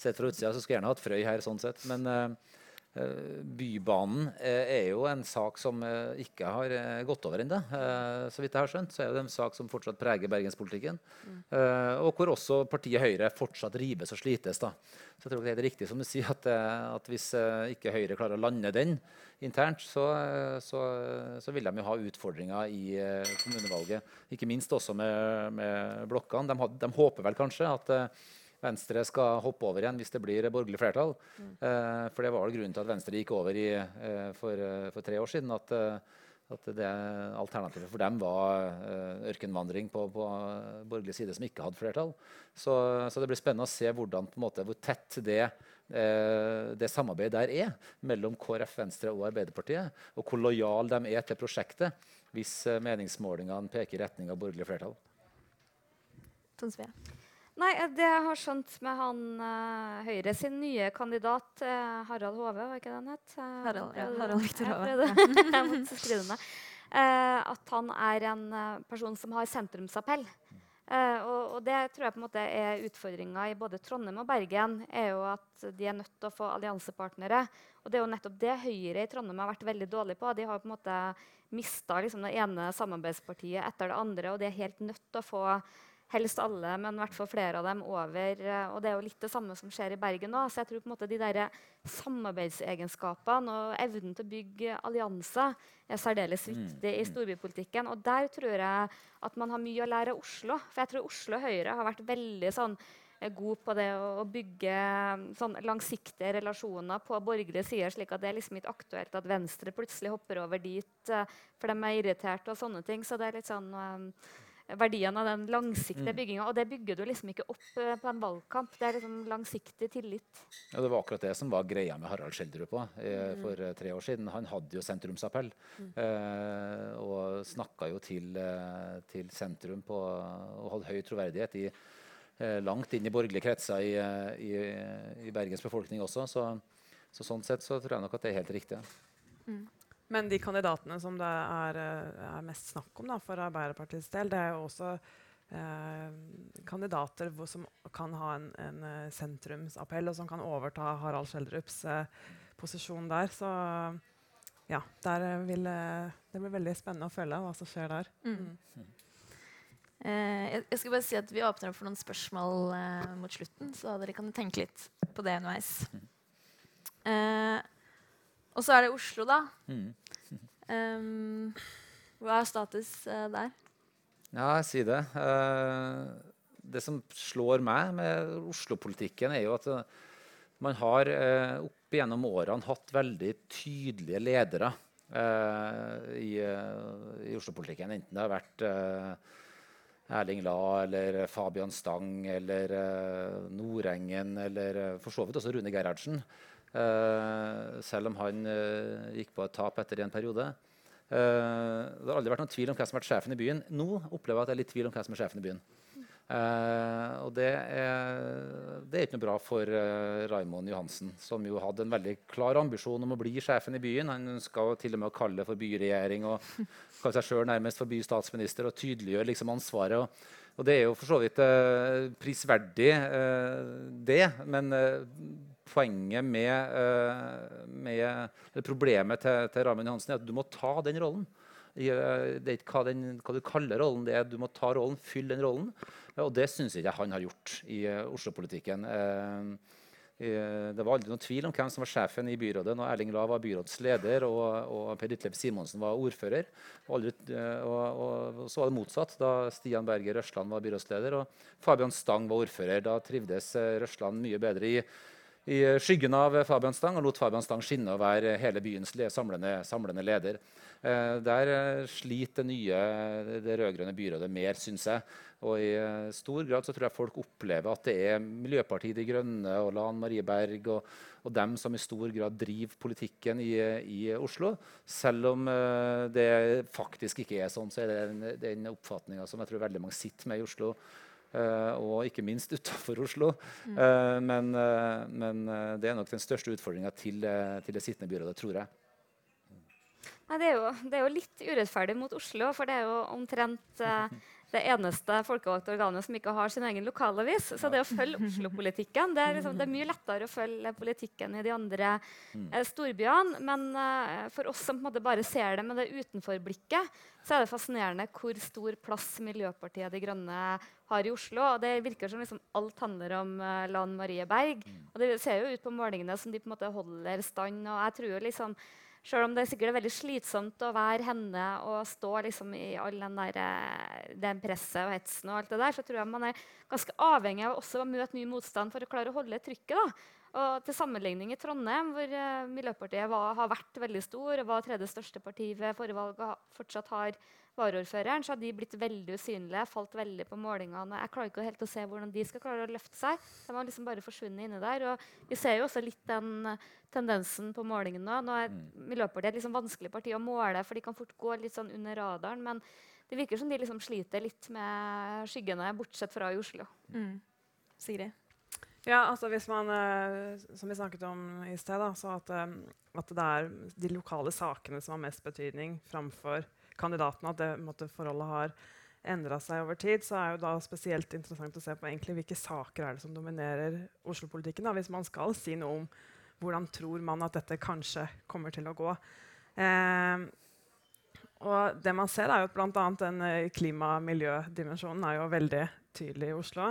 sett fra utsida. Så skulle jeg gjerne hatt Frøy her, sånn sett. Men uh, Bybanen eh, er jo en sak som eh, ikke har gått over ennå. Så vidt jeg har skjønt, så er det en sak som fortsatt preger bergenspolitikken. Mm. Og hvor også partiet Høyre fortsatt rives og slites. da. Så jeg tror det er riktig som du sier, at, at hvis ikke Høyre klarer å lande den internt, så, så, så, vil de jo ha utfordringer i kommunevalget. Ikke minst også med, med blokkene. De, de håper vel kanskje at Venstre skal hoppe over igjen hvis det blir borgerlig flertall. Mm. Eh, for det var grunnen til at Venstre gikk over i, eh, for, eh, for, tre år siden. At, eh, At det Alternativet for dem var eh, ørkenvandring på, på borgerlig side som ikke hadde flertall. Så, så, det blir spennende å se hvordan, måte, hvor tett det, det samarbeidet der er mellom KrF, Venstre og Arbeiderpartiet. Og hvor lojale de er til prosjektet hvis meningsmålingene peker i retning av borgerlig flertall. Tonsvea. Nei, Det jeg har skjønt med han uh, Høyre sin nye kandidat, uh, Harald Hove, var ikke det han het? Uh, Harald, ja, Harald Viktor Hove. jeg måtte skrive ned. at han er en person som har sentrumsappell. Og, og, det tror jeg på en måte er utfordringa i både Trondheim og Bergen. er jo at De er nødt til å få alliansepartnere. Og det er jo nettopp det Høyre i Trondheim har vært veldig dårlig på. De har på en måte mista liksom, det ene samarbeidspartiet etter det andre, og de er helt nødt til å få helst alle, men i hvert fall flere av dem over. Eh, og det er jo litt det samme som skjer i Bergen nå. Så jeg tror på en måte de der samarbeidsegenskapene og evnen til å bygge allianser er særdeles mm. viktig i mm. storbypolitikken. Og der tror jeg at man har mye å lære av Oslo. For jeg tror Oslo Høyre har vært veldig sånn eh, god på det å, bygge sånn langsiktige relasjoner på borgerlige sider, slik at det er liksom ikke aktuelt at Venstre plutselig hopper over dit for de er irriterte og sånne ting. Så det er litt sånn um, verdien av den langsiktige mm. bygginga. Og det bygger du liksom ikke opp uh, på en valgkamp. Det er liksom langsiktig tillit. Ja, Det var akkurat det som var greia med Harald Schjelderup eh, mm. for uh, tre år siden. Han hadde jo sentrumsappell. Mm. Eh, og snakka jo til, til, sentrum på, og hadde høy troverdighet i, langt inn i borgerlige kretser i, i, i, Bergens befolkning også. Så, så, sånn sett så tror jeg nok at det er helt riktig. Mm. Men de kandidatene som det er, eh, er mest snakk om da, for Arbeiderpartiets del, det er jo også eh, kandidater hvor, som kan ha en, en, eh, sentrumsappell, og som kan overta Harald Schjelderups eh, posisjon der. Så ja, der vil, det blir veldig spennende å følge hva som skjer der. Mm. Mm. Eh, jeg skal bare si at Vi åpner opp for noen spørsmål eh, mot slutten, så dere kan tenke litt på det underveis. Mm. Og så er det Oslo, da. Mm. Um, hva er status uh, der? Ja, sier det. Uh, det som slår meg med Oslo-politikken, er jo at uh, man har opp gjennom årene hatt veldig tydelige ledere i, i Oslo-politikken. Enten det har vært Erling Lae eller Fabian Stang eller Nordengen eller for så vidt også Rune Gerhardsen. Uh, selv om han uh, gikk på et tap etter en periode. Uh, det har aldri vært noen tvil om hvem som har vært sjefen i byen. Nå opplever jeg at det er litt tvil om hvem som er sjefen i byen. og det er, det er, ikke noe bra for uh, Raimond Johansen, som jo hadde en veldig klar ambisjon om å bli sjefen i byen. Han ønska til og med å kalle det for byregjering og kalle seg sjøl nærmest for bystatsminister og tydeliggjøre liksom ansvaret. Og, og, det er jo for så vidt prisverdig, det. men poenget med, uh, med Problemet til, til Raymond Johansen er at du må ta den rollen. Eh, det er ikke hva, den, hva, du kaller rollen, det er du må ta rollen, fylle den rollen. Og det syns ikke han har gjort i Oslo-politikken. Det var aldri noen tvil om hvem som var sjefen i byrådet når Erling Lae var byrådsleder og, og Per Ditlev Simonsen var ordfører. Og, aldri, og, og, så var det motsatt da Stian Berger Røsland var byrådsleder og Fabian Stang var ordfører. Da trivdes Røsland mye bedre i i skyggen av Fabian Stang og lot Fabian Stang skinne og være hele byens samlende, samlende leder. Eh, der eh, sliter det nye det rød-grønne byrådet mer, syns jeg. Og i eh, stor grad så tror jeg folk opplever at det er Miljøpartiet De Grønne og Lan Marie Berg og, og, dem som i stor grad driver politikken i, i Oslo. Selv om det faktisk ikke er sånn, så er det den, den oppfatninga som jeg tror veldig mange sitter med i Oslo og ikke minst utafor Oslo. Mm. Uh, men, uh, men det er nok den største utfordringa til, til, det sittende byrådet, tror jeg. Nei, det, er jo, det, er jo, litt urettferdig mot Oslo, for det er jo omtrent det eneste folkevalgte organet som ikke har sin egen lokalavis. Så det å følge Oslo-politikken det, liksom, det, er mye lettere å følge politikken i de andre mm. eh, storbyene. Men eh, for oss som bare ser det med det utenforblikket, så er det fascinerende hvor stor plass Miljøpartiet De Grønne har i Oslo. Og det virker som liksom alt handler om eh, Lan Marie Berg. Mm. Og det ser jo ut på målingene som de på en måte holder stand. Og jeg tror jo liksom Selv om det er sikkert veldig slitsomt å være henne og stå liksom i all den, der, eh, den presset og hetsen, og alt det der, så tror jeg man er ganske avhengig av også å møte mye motstand for å klare å holde trykket. da. Og til sammenligning i Trondheim, hvor uh, Miljøpartiet var, har vært veldig stor og var tredje største parti ved forrige valg og fortsatt har varaordføreren, så har de blitt veldig usynlige, falt veldig på målingene. Jeg klarer ikke helt å se hvordan de skal klare å løfte seg. De har liksom bare forsvunnet inni der. Og vi ser jo også litt den uh, tendensen på målingen nå. Nå er mm. Miljøpartiet et liksom vanskelig parti å måle, for de kan fort gå litt sånn under radaren. Men det virker som de liksom sliter litt med skyggene, bortsett fra i Oslo. Mm. Sigrid? Ja, altså hvis man, uh, Som vi snakket om i sted, da, så at, um, at, det er de lokale sakene som har mest betydning framfor kandidatene. At det, måtte, forholdet har endra seg over tid. Så er jo da spesielt interessant å se på hvilke saker er det som dominerer Oslo-politikken. Hvis man skal si noe om hvordan tror man at dette kanskje kommer til å gå. Eh, og det man ser er jo at bl.a. den klima- og miljødimensjonen er jo veldig tydelig i Oslo.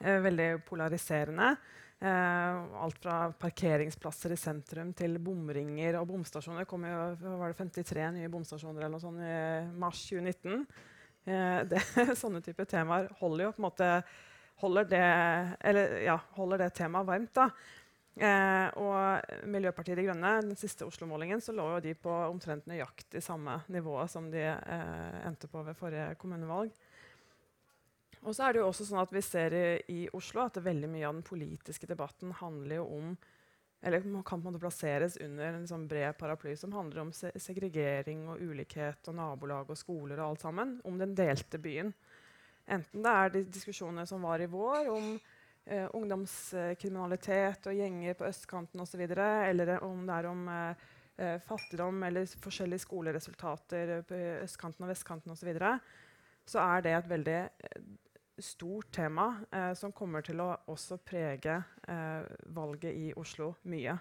Eh, veldig polariserende. Uh, alt fra parkeringsplasser i sentrum til bomringer og bomstasjoner. Det kom jo var det 53 nye bomstasjoner eller noe sånt i mars 2019. Uh, det, sånne type temaer holder jo på en måte holder det, eller, ja, holder det temaet varmt. da. Eh, og Miljøpartiet De Grønne, den siste Oslo-målingen, så lå jo de på omtrent nøyaktig samme nivået som de endte på ved forrige kommunevalg. Og så er det jo også sånn at Vi ser i, i Oslo at veldig mye av den politiske debatten handler om eller kan på en måte plasseres under en sånn bred paraply som handler om se segregering og ulikhet og nabolag og skoler og alt sammen. Om den delte byen. Enten det er de diskusjonene som var i vår om eh, ungdomskriminalitet og gjenger på østkanten osv., eller om det er om eh, eh, fattigdom eller forskjellige skoleresultater på østkanten og vestkanten osv., så, er det et veldig eh, stort tema eh, som kommer til å også prege eh, valget i Oslo mye.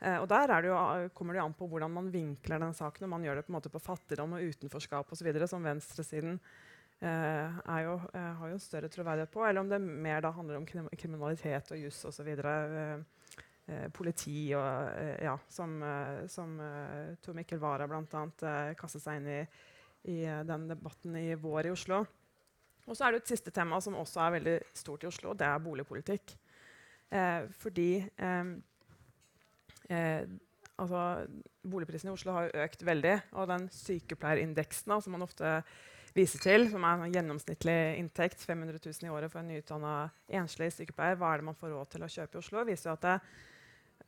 Eh, og Der det jo, kommer det an på hvordan man vinkler den saken. Om man gjør det på, en måte på fattigdom og utenforskap osv., som venstresiden eh, jo, eh, har jo større troverdighet på, eller om det mer da handler om krim kriminalitet og juss osv. Eh, eh, politi og eh, ja, som, som Tor Mikkel Wara bl.a. Eh, kastet seg inn i, i den debatten i vår i Oslo. Og så er det et siste tema som også er veldig stort i Oslo, og det er boligpolitikk. Eh, fordi eh, eh, altså, boligprisene i Oslo har økt veldig. Og den sykepleierindeksen som man ofte viser til, som er en gjennomsnittlig inntekt 500 000 i året for en nyutdanna enslig sykepleier, hva er det man får råd til å kjøpe i Oslo, viser at det,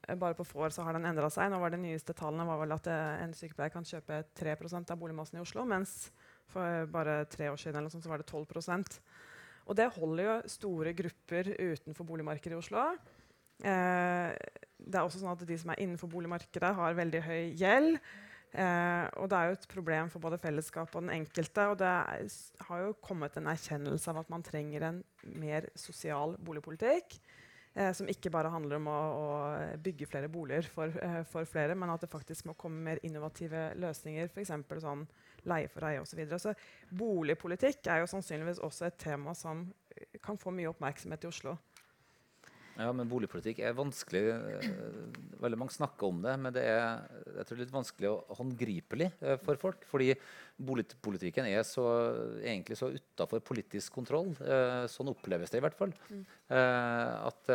eh, bare på få år så har den endra seg. Nå var De nyeste tallene var vel at eh, en sykepleier kan kjøpe 3% av boligmassen i Oslo. mens for bare tre år siden sånt, så var det 12% Og det holder jo store grupper utenfor boligmarkedet i Oslo. Eh, det er også sånn at De som er innenfor boligmarkedet, har veldig høy gjeld. Eh, og det er jo et problem for både fellesskapet og den enkelte. Og det er, har jo kommet en erkjennelse av at man trenger en mer sosial boligpolitikk. Eh, som ikke bare handler om å, å bygge flere boliger for, eh, for, flere, men at det faktisk må komme mer innovative løsninger. For sånn leie for eie osv. Så, så boligpolitikk er jo sannsynligvis også et tema som eh, kan få mye oppmerksomhet i Oslo. Ja, men boligpolitikk er vanskelig. Eh, veldig mange snakker om det, men det er jeg tror, litt vanskelig og håndgripelig eh, for folk. Fordi boligpolitikken er så, egentlig så utafor politisk kontroll. sånn oppleves det i hvert fall. Mm. at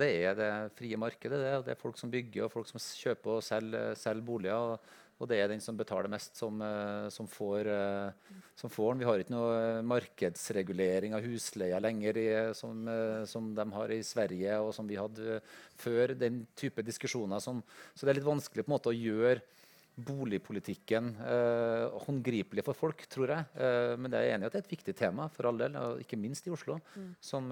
det er det frie markedet. Det, det, er folk som bygger, og folk som kjøper og selger, selger boliger. Og, og det er den som betaler mest, som, uh, som, får, uh, som, får, den. Vi har ikke noe eh, markedsregulering av husleia lenger i, som, som, de har i Sverige, og som vi hadde før. Den type diskusjoner. Som, så det er litt vanskelig på en måte å gjøre boligpolitikken håndgripelig for folk, tror jeg. men jeg er enig i at det er et viktig tema for all del, og ikke minst i Oslo, mm. som,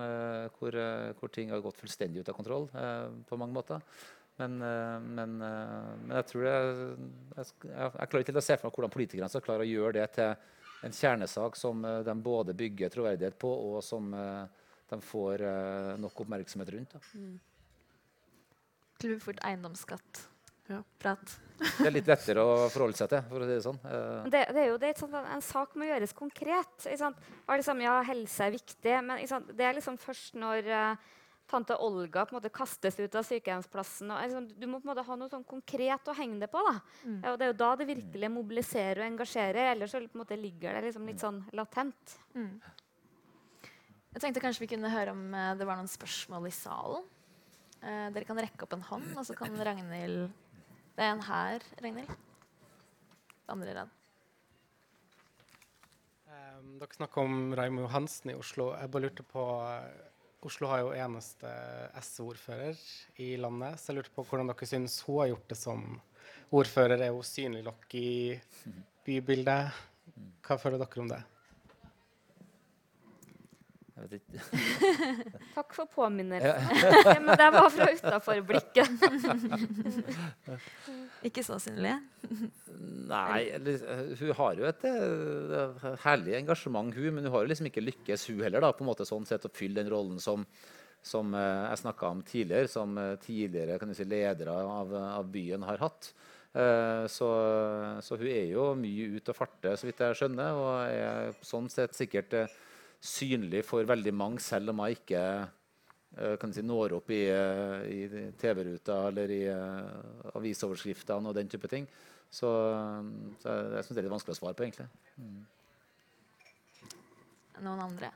hvor, hvor, ting har gått fullstendig ut av kontroll på mange måter. Men, eh, men, eh, men, jeg tror det, jeg, jeg, klarer ikke å se for meg hvordan politikerne skal klare å gjøre det til en kjernesak som eh, de både bygger troverdighet på, og som de får nok oppmerksomhet rundt. Mm. Klubbfort eiendomsskatt. Ja. Prat. det er litt lettere å forholde seg til. for å si Det sånn. Det, det er jo det, sånn En sak må gjøres konkret. Liksom, ja, helse er viktig, men det er liksom først når tante Olga på en måte kastes ut av sykehjemsplassen. Og, liksom, du må på en måte ha noe sånn konkret å henge det på. Da. Mm. og det er jo da det virkelig mobiliserer og engasjerer. Ellers så på en måte ligger det liksom litt sånn latent. Mm. Jeg tenkte kanskje vi kunne høre om uh, det var noen spørsmål i salen. Eh, dere kan rekke opp en hånd, og så kan Ragnhild Det er en her, Ragnhild. Andre rad. Um, dere snakker om Raymond Johansen i Oslo. Jeg bare lurte på uh, Oslo har jo eneste S-ordfører i landet, så jeg lurte på hvordan dere syns hun har gjort det som ordfører. Er hun synlig nok i bybildet? Hva føler dere om det? Jeg vet ikke. Takk for påminnelsen. Ja. men det var fra utafor blikket. ikke så synlig? Nei, hun har jo et uh, herlig engasjement, hun, men hun har jo liksom ikke lykkes, hun heller, da, på en måte sånn sett å fylle den rollen som, som uh, jeg snakka om tidligere, som tidligere kan du si, ledere av, av byen har hatt. Så, så, hun er jo mye ute og farter, så vidt jeg skjønner, og er sånn sett sikkert synlig for veldig mange, selv om jeg ikke uh, si, når opp i, uh, i TV-ruta eller i uh, avisoverskriftene og den type ting. Så, så jeg, jeg syns det er litt vanskelig å svare på, egentlig. Mm. Noen andre?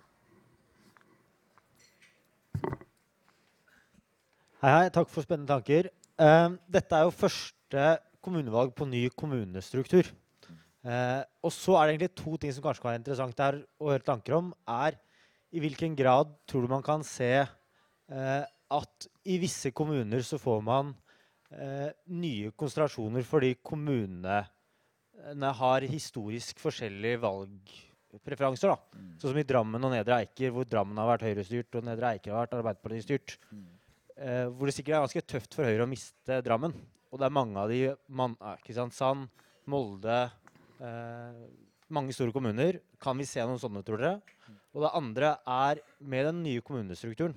Hei, hei. Takk for spennende tanker. Uh, dette er jo første kommunevalg på ny kommunestruktur. Eh, og så er det egentlig to ting som kanskje kan være interessant her å høre tanker om. er I hvilken grad tror du man kan se eh, at i visse kommuner så får man eh, nye konsentrasjoner fordi kommunene har historisk forskjellige valgpreferanser. da. Mm. Sånn som i Drammen og Nedre Eiker, hvor Drammen har vært Høyre-styrt og Nedre Eiker har vært Arbeiderparti-styrt. Mm. Eh, hvor det sikkert er ganske tøft for Høyre å miste Drammen. Og det er mange av de man, Kristiansand, Molde, Eh, mange store kommuner. Kan vi se noen sånne, tror dere? Og det andre er med den nye kommunestrukturen.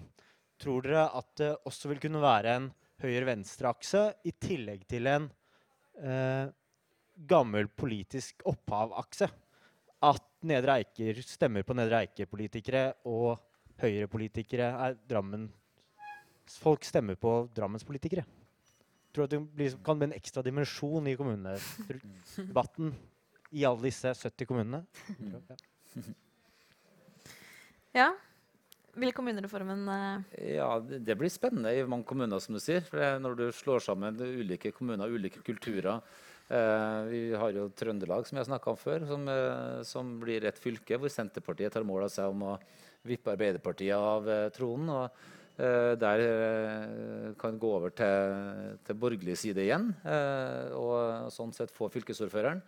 Tror dere at det også vil kunne være en høyre-venstre-akse i tillegg til en eh, gammel politisk opphav-akse? At Nedre Eiker stemmer på Nedre Eiker-politikere, og Høyre-politikere er Drammen Folk stemmer på Drammens politikere. Tror at det blir, kan bli en ekstra dimensjon i kommunedebatten i alle disse 70 kommunene. Ja. Vil kommunereformen uh... Ja, det, det, blir spennende i mange kommuner, som du sier. For når du slår sammen ulike kommuner, ulike kulturer. Uh, vi har jo Trøndelag, som jeg snakka om før, som, uh, som, blir et fylke hvor Senterpartiet tar mål av seg om å vippe Arbeiderpartiet av tronen. og der kan gå over til, til borgerlig side igjen, og sånn sett få fylkesordføreren.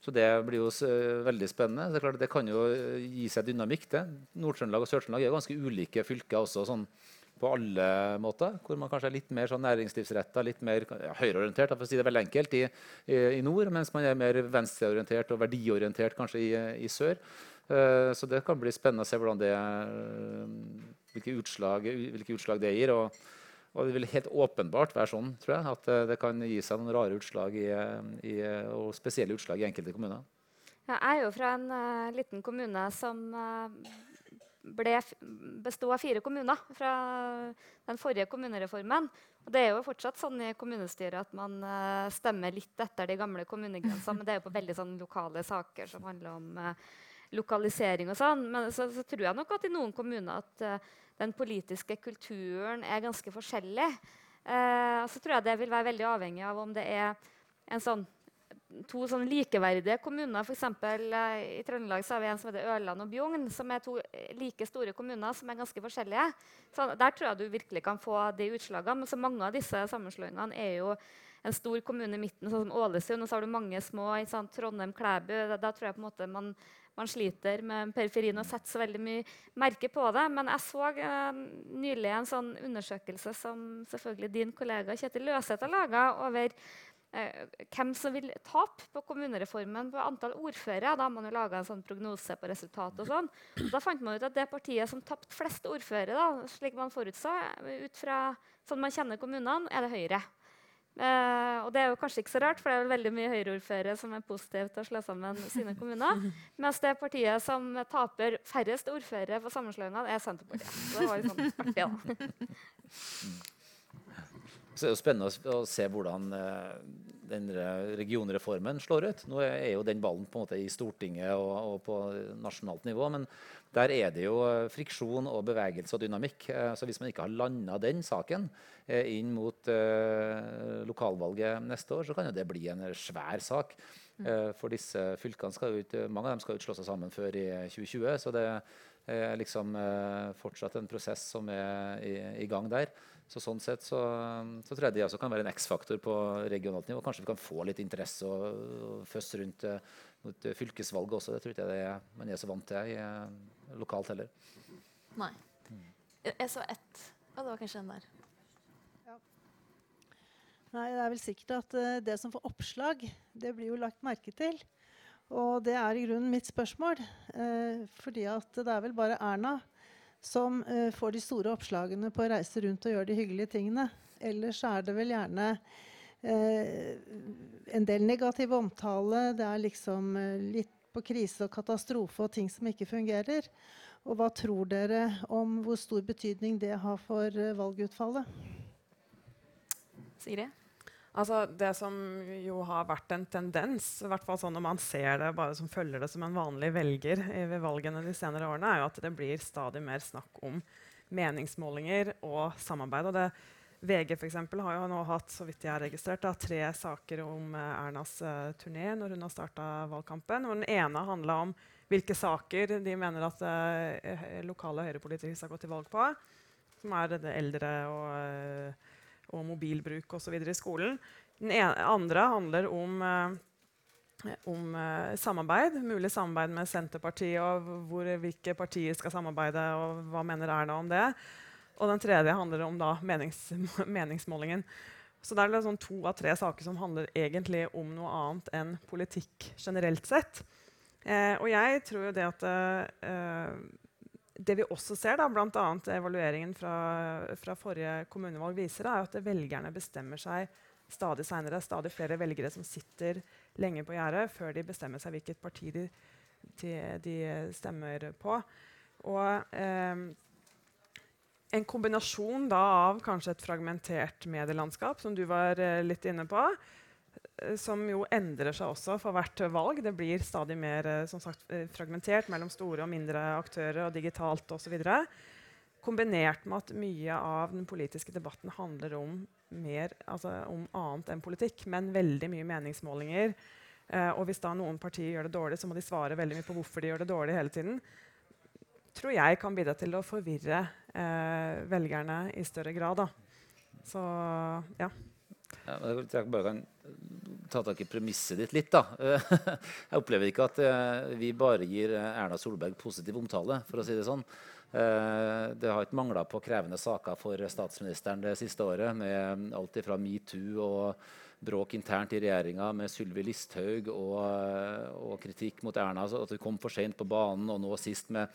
Så det blir jo veldig spennende. Det, klart, det, kan jo eh, gi seg dynamikk. det. Nord-Trøndelag og Sør-Trøndelag er ganske ulike fylker også sånn på alle måter. Hvor man kanskje er litt mer sånn næringslivsretta, litt mer ja, høyreorientert for å si det veldig enkelt, i, i, i, nord. Mens man er mer venstreorientert og verdiorientert kanskje i, i sør. Uh, så det kan bli spennende å se det, hvilke, utslag, hvilke utslag det gir. og og det vil helt åpenbart være sånn tror jeg, at eh, det kan gi seg noen rare utslag i, i, og spesielle utslag i enkelte kommuner. Jeg er jo fra en uh, liten kommune som uh, bestod av fire kommuner fra den forrige kommunereformen. Og det er jo fortsatt sånn i kommunestyret at man uh, stemmer litt etter de gamle kommunegrensene, men det er jo på veldig sånn lokale saker som handler om lokalisering og sånn. Men så, så, tror jeg nok at i noen kommuner at den politiske kulturen er ganske forskjellig. Eh, så tror jeg det vil være veldig avhengig av om det er sånn, to sånn likeverdige kommuner. For eksempel, eh, I Trøndelag har vi en som heter Ørland og Bjugn, som er to like store kommuner som er ganske forskjellige. Så Der tror jeg du virkelig kan få de utslagene. Men så mange av disse sammenslåingene er jo en stor kommune i midten, sånn som Ålesund, og så har du mange små. Trondheim, Klæbu. Da, da, tror jeg på en måte man man sliter med periferien og setter så veldig mye merke på det. Men jeg så uh, nylig en sånn undersøkelse som selvfølgelig din kollega Kjetil Løseth har laga over uh, hvem som vil tape på kommunereformen på antall ordførere. Da har man jo laga en sånn prognose på resultatet. sånn. Da fant man ut at det partiet som tapte flest ordførere, slik man forutså, ut fra sånn man kjenner kommunene, er det Høyre. Eh, og det er jo kanskje ikke så rart, for det er veldig mye Høyre-ordførere som er positive til å slå sammen sine kommuner. Mens det partiet som taper færrest ordførere på sammenslåingene, er Senterpartiet. Så det var litt sånn artig, da. Så det er jo spennende å se hvordan eh, den regionreformen slår ut. Nå er jo den ballen på en måte i Stortinget og, og på nasjonalt nivå. Men der er det jo eh, friksjon og bevegelse og dynamikk. Eh, så hvis man ikke har landa den saken inn mot lokalvalget neste år, så kan jo det bli en svær sak. For disse fylkene skal ut, mange av dem skal jo slå seg sammen før i 2020. Så det er liksom fortsatt en prosess som er i, i gang der. Så sånn sett så, så, tror jeg det også kan være en X-faktor på regionalt nivå. Kanskje vi kan få litt interesse og, og føss rundt uh, mot uh, fylkesvalget også. Det tror ikke jeg det er, man er så vant til i, uh, lokalt heller. Nei. Jeg så ett. Og det var kanskje den der. Ja. Nei, det er vel sikkert at det som får oppslag, det blir jo lagt merke til. Og det er i grunnen mitt spørsmål. fordi at det er vel bare Erna som uh, får de store oppslagene på å reise rundt og gjøre de hyggelige tingene. Ellers er det vel gjerne uh, en del negativ omtale. Det er liksom uh, litt på krise og katastrofe og ting som ikke fungerer. Og hva tror dere om hvor stor betydning det har for valgutfallet? Sigrid? Altså, det som jo har vært en tendens, i hvert fall sånn når man ser det bare som følger det som en vanlig velger ved valgene de senere årene, er jo at det blir stadig mer snakk om meningsmålinger og samarbeid. Og det, VG for eksempel, har jo nå hatt så vidt jeg har registrert, da, tre saker om uh, Ernas uh, turné når hun har starta valgkampen. Og den ene handla om hvilke saker de mener at uh, lokale høyrepolitikere skal gå til valg på. Som er det eldre og og mobilbruk osv. i skolen. Den ene, andre handler om, eh, om eh, samarbeid. Mulig samarbeid med Senterpartiet, og hvor, hvilke partier skal samarbeide, og hva mener Erna om det. Og den tredje handler om da, menings, meningsmålingen. Så det er liksom to av tre saker som handler egentlig om noe annet enn politikk generelt sett. Eh, og jeg tror jo det at eh, det vi også ser, bl.a. evalueringen fra, fra, forrige kommunevalg viser, er at velgerne bestemmer seg stadig seinere. Stadig flere velgere som sitter lenge på gjerdet før de bestemmer seg hvilket parti de, de, de stemmer på. Og eh, en kombinasjon da, av kanskje et fragmentert medielandskap, som du var eh, litt inne på, som jo endrer seg også for hvert valg. Det blir stadig mer som sagt, eh, fragmentert mellom store og mindre aktører og digitalt osv. Kombinert med at mye av den politiske debatten handler om, mer, altså om annet enn politikk, men veldig mye meningsmålinger. Eh, og hvis da noen partier gjør det dårlig, så må de svare veldig mye på hvorfor de gjør det dårlig hele tiden. tror jeg kan bidra til å forvirre eh, velgerne i større grad. Da. Så ja. ja jeg bare kan ta tak i premisset ditt litt. da. Jeg opplever ikke at eh, vi bare gir eh, Erna Solberg positiv omtale. for å si Det sånn. Eh, det har ikke mangla på krevende saker for statsministeren det siste året. Med alt ifra metoo og bråk internt i regjeringa med Sylvi Listhaug og, og, kritikk mot Erna. At hun kom for sent på banen, og nå sist med,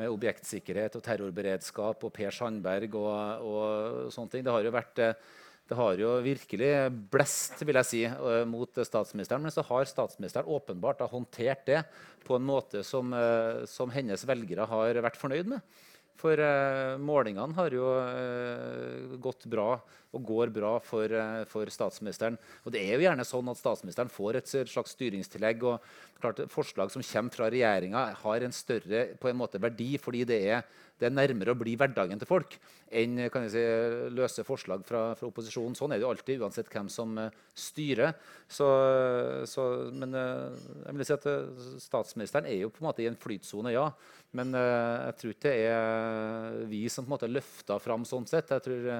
med objektsikkerhet og terrorberedskap og Per Sandberg og, og sånne ting. Det har jo vært det har jo virkelig blest vil jeg si, eh, mot statsministeren. Men så har statsministeren åpenbart håndtert det på en måte som, eh, som hennes velgere har vært fornøyd med. For uh, målingene har jo gått bra og går bra for, uh, for, statsministeren. Og det er jo gjerne sånn at statsministeren får et slags styringstillegg. og klart Forslag som kommer fra regjeringa, har en større på en måte verdi fordi det er, det er nærmere å bli hverdagen til folk enn kan jeg si, løse forslag fra, fra, opposisjonen. Sånn er det jo alltid, uansett hvem som styrer. Så, så, men jeg vil si at statsministeren er jo på en måte i en flytsone, ja. Men jeg tror ikke det er Eh, vi som på en måte løfter fram sånn sett. Jeg tror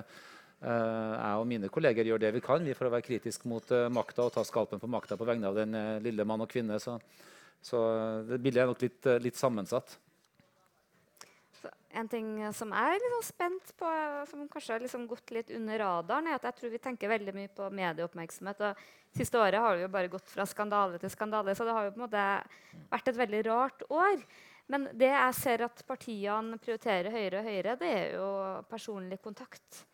jeg og mine kolleger gjør det vi kan vi for å være kritisk mot uh, makta og ta skalpen på makta på vegne av den uh, lille mann og kvinne. Så, så det bildet er nok litt, litt sammensatt. Så en ting som jeg er liksom spent på, som kanskje har liksom gått litt under radaren, er at jeg tror vi tenker veldig mye på medieoppmerksomhet. og Siste året har vi jo bare gått fra skandale til skandale, så det har jo på en måte vært et veldig rart år. Men det jeg ser at partiene prioriterer høyere og høyere, det er jo personlig kontakt.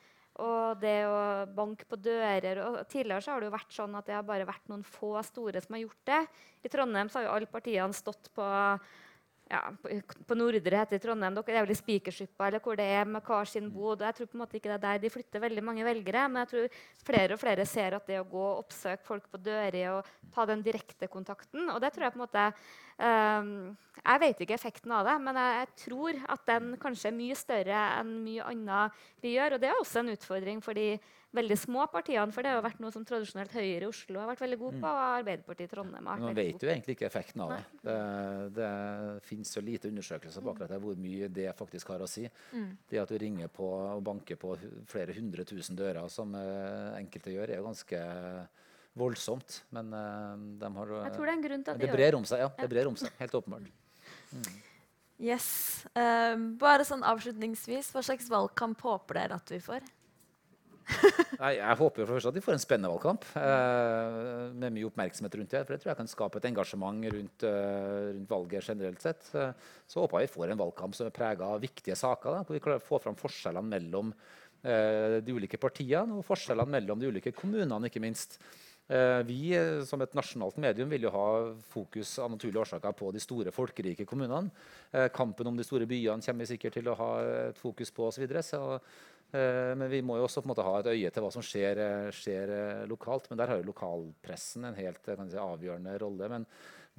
Og det å banke på dører og Tidligere har det jo vært sånn at det har bare vært noen få store som har gjort det. I Trondheim har jo alle partiene stått på ja, på, Nordre heter det i Trondheim. Dere er vel i Spikersuppa eller hvor det er med hver sin bod. Jeg tror på en måte ikke det er der de flytter veldig mange velgere. Men jeg tror flere og flere ser at det å gå og oppsøke folk på dører og ta den direkte kontakten Og det tror jeg på en måte um, Jeg vet ikke effekten av det, men jeg, jeg, tror at den kanskje er mye større enn mye annet vi gjør. Og det er også en utfordring for de veldig små partiene. For det har vært noe som tradisjonelt Høyre i Oslo har vært veldig god på. og Arbeiderpartiet i Trondheim har vært Man vet jo egentlig ikke effekten av det. Det, det finnes så lite undersøkelser på akkurat det, hvor mye det faktisk har å si. Mm. Det at du ringer på og banker på flere hundre tusen dører, som uh, enkelte gjør, er jo ganske voldsomt. Men uh, de har Jeg tror det er en grunn til at de det brer om seg. Ja, det brer om seg, helt åpenbart. Mm. Yes. Uh, bare sånn avslutningsvis, hva slags valgkamp håper dere at vi får? Nei, jeg håper for at de får en spennende valgkamp eh, med mye oppmerksomhet rundt det. For det tror jeg kan skape et engasjement rundt, uh, rundt valget generelt sett. Så håper jeg vi får en valgkamp som er prega av viktige saker. Da, hvor vi klarer å få fram forskjellene mellom uh, de ulike partiene og forskjellene mellom de ulike kommunene, ikke minst. Vi som et nasjonalt medium vil jo ha fokus av naturlige årsaker på de store, folkerike kommunene. Kampen om de store byene kommer vi sikkert til å ha et fokus på osv. Så, videre, så Eh, men vi må jo også på en måte ha et øye til hva som skjer, eh, skjer eh, lokalt. Men der har jo lokalpressen en helt si, avgjørende rolle. Men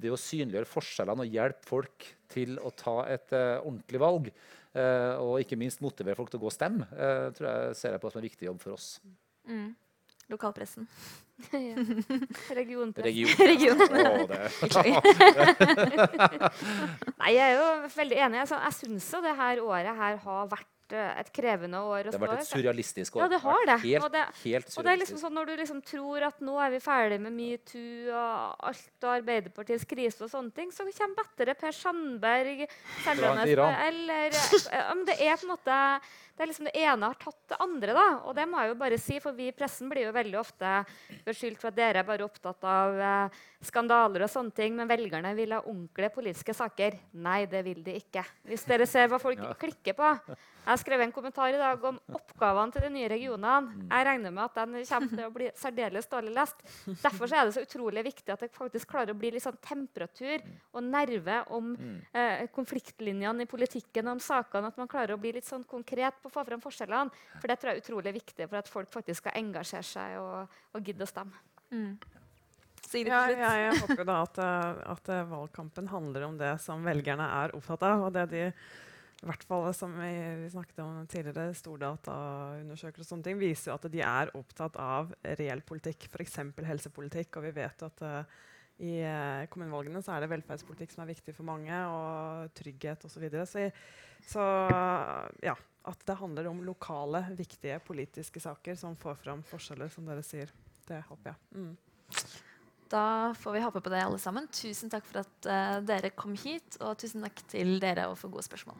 det å synliggjøre forskjellene og hjelpe folk til å ta et uh, ordentlig valg, uh, og ikke minst motivere folk til å gå og stemme, uh, tror jeg ser jeg på som en viktig jobb for oss. Mm. Lokalpressen. Regionpressen. Region. Region. Nei, jeg er jo veldig enig. Altså, jeg syns det her året her har vært Eh, et krevende år. Det har vært et surrealistisk år. Ja, det har det. Helt, og det, helt og det er liksom sånn Når du liksom tror at nå er vi ferdig med metoo og alt og Arbeiderpartiets krise og sånne ting, så kommer bedre Per Sandberg eller eh, Det er på en måte det er liksom det ene har tatt det andre. da, og det må jeg jo bare si, for Vi i pressen blir jo veldig ofte beskyldt for at dere er bare opptatt av eh, skandaler og sånne ting, men velgerne vil ha ordentlige politiske saker. Nei, det vil de ikke. Hvis dere ser hva folk ja. klikker på. Jeg har skrevet en kommentar i dag om oppgavene til de nye regionene. Mm. Jeg regner med at den kommer til å bli særdeles dårlig lest. Derfor er det så utrolig viktig at det faktisk klarer å bli litt sånn temperatur og nerve om mm. eh, konfliktlinjene i politikken og om sakene. At man klarer å bli litt sånn konkret på å få fram forskjellene. For det tror jeg er utrolig viktig for at folk faktisk skal engasjere seg og, og gidde å stemme. Mm. Ja, ja, jeg håper da at, eh, at, eh, valgkampen handler om det som velgerne er opptatt av. og det de i hvert fall som vi, vi snakket om tidligere, stordataundersøkelser og sånne ting, viser jo at de er opptatt av reell politikk, f.eks. helsepolitikk. Og vi vet at uh, i uh, kommunevalgene så er det velferdspolitikk som er viktig for mange, og trygghet osv. Så, videre. så, så uh, ja, at det handler om lokale, viktige politiske saker som får fram forskjeller, som dere sier. Det håper jeg. Mm. Da får vi håpe på det, alle sammen. Tusen takk for at uh, dere kom hit, og tusen takk til dere og for gode spørsmål.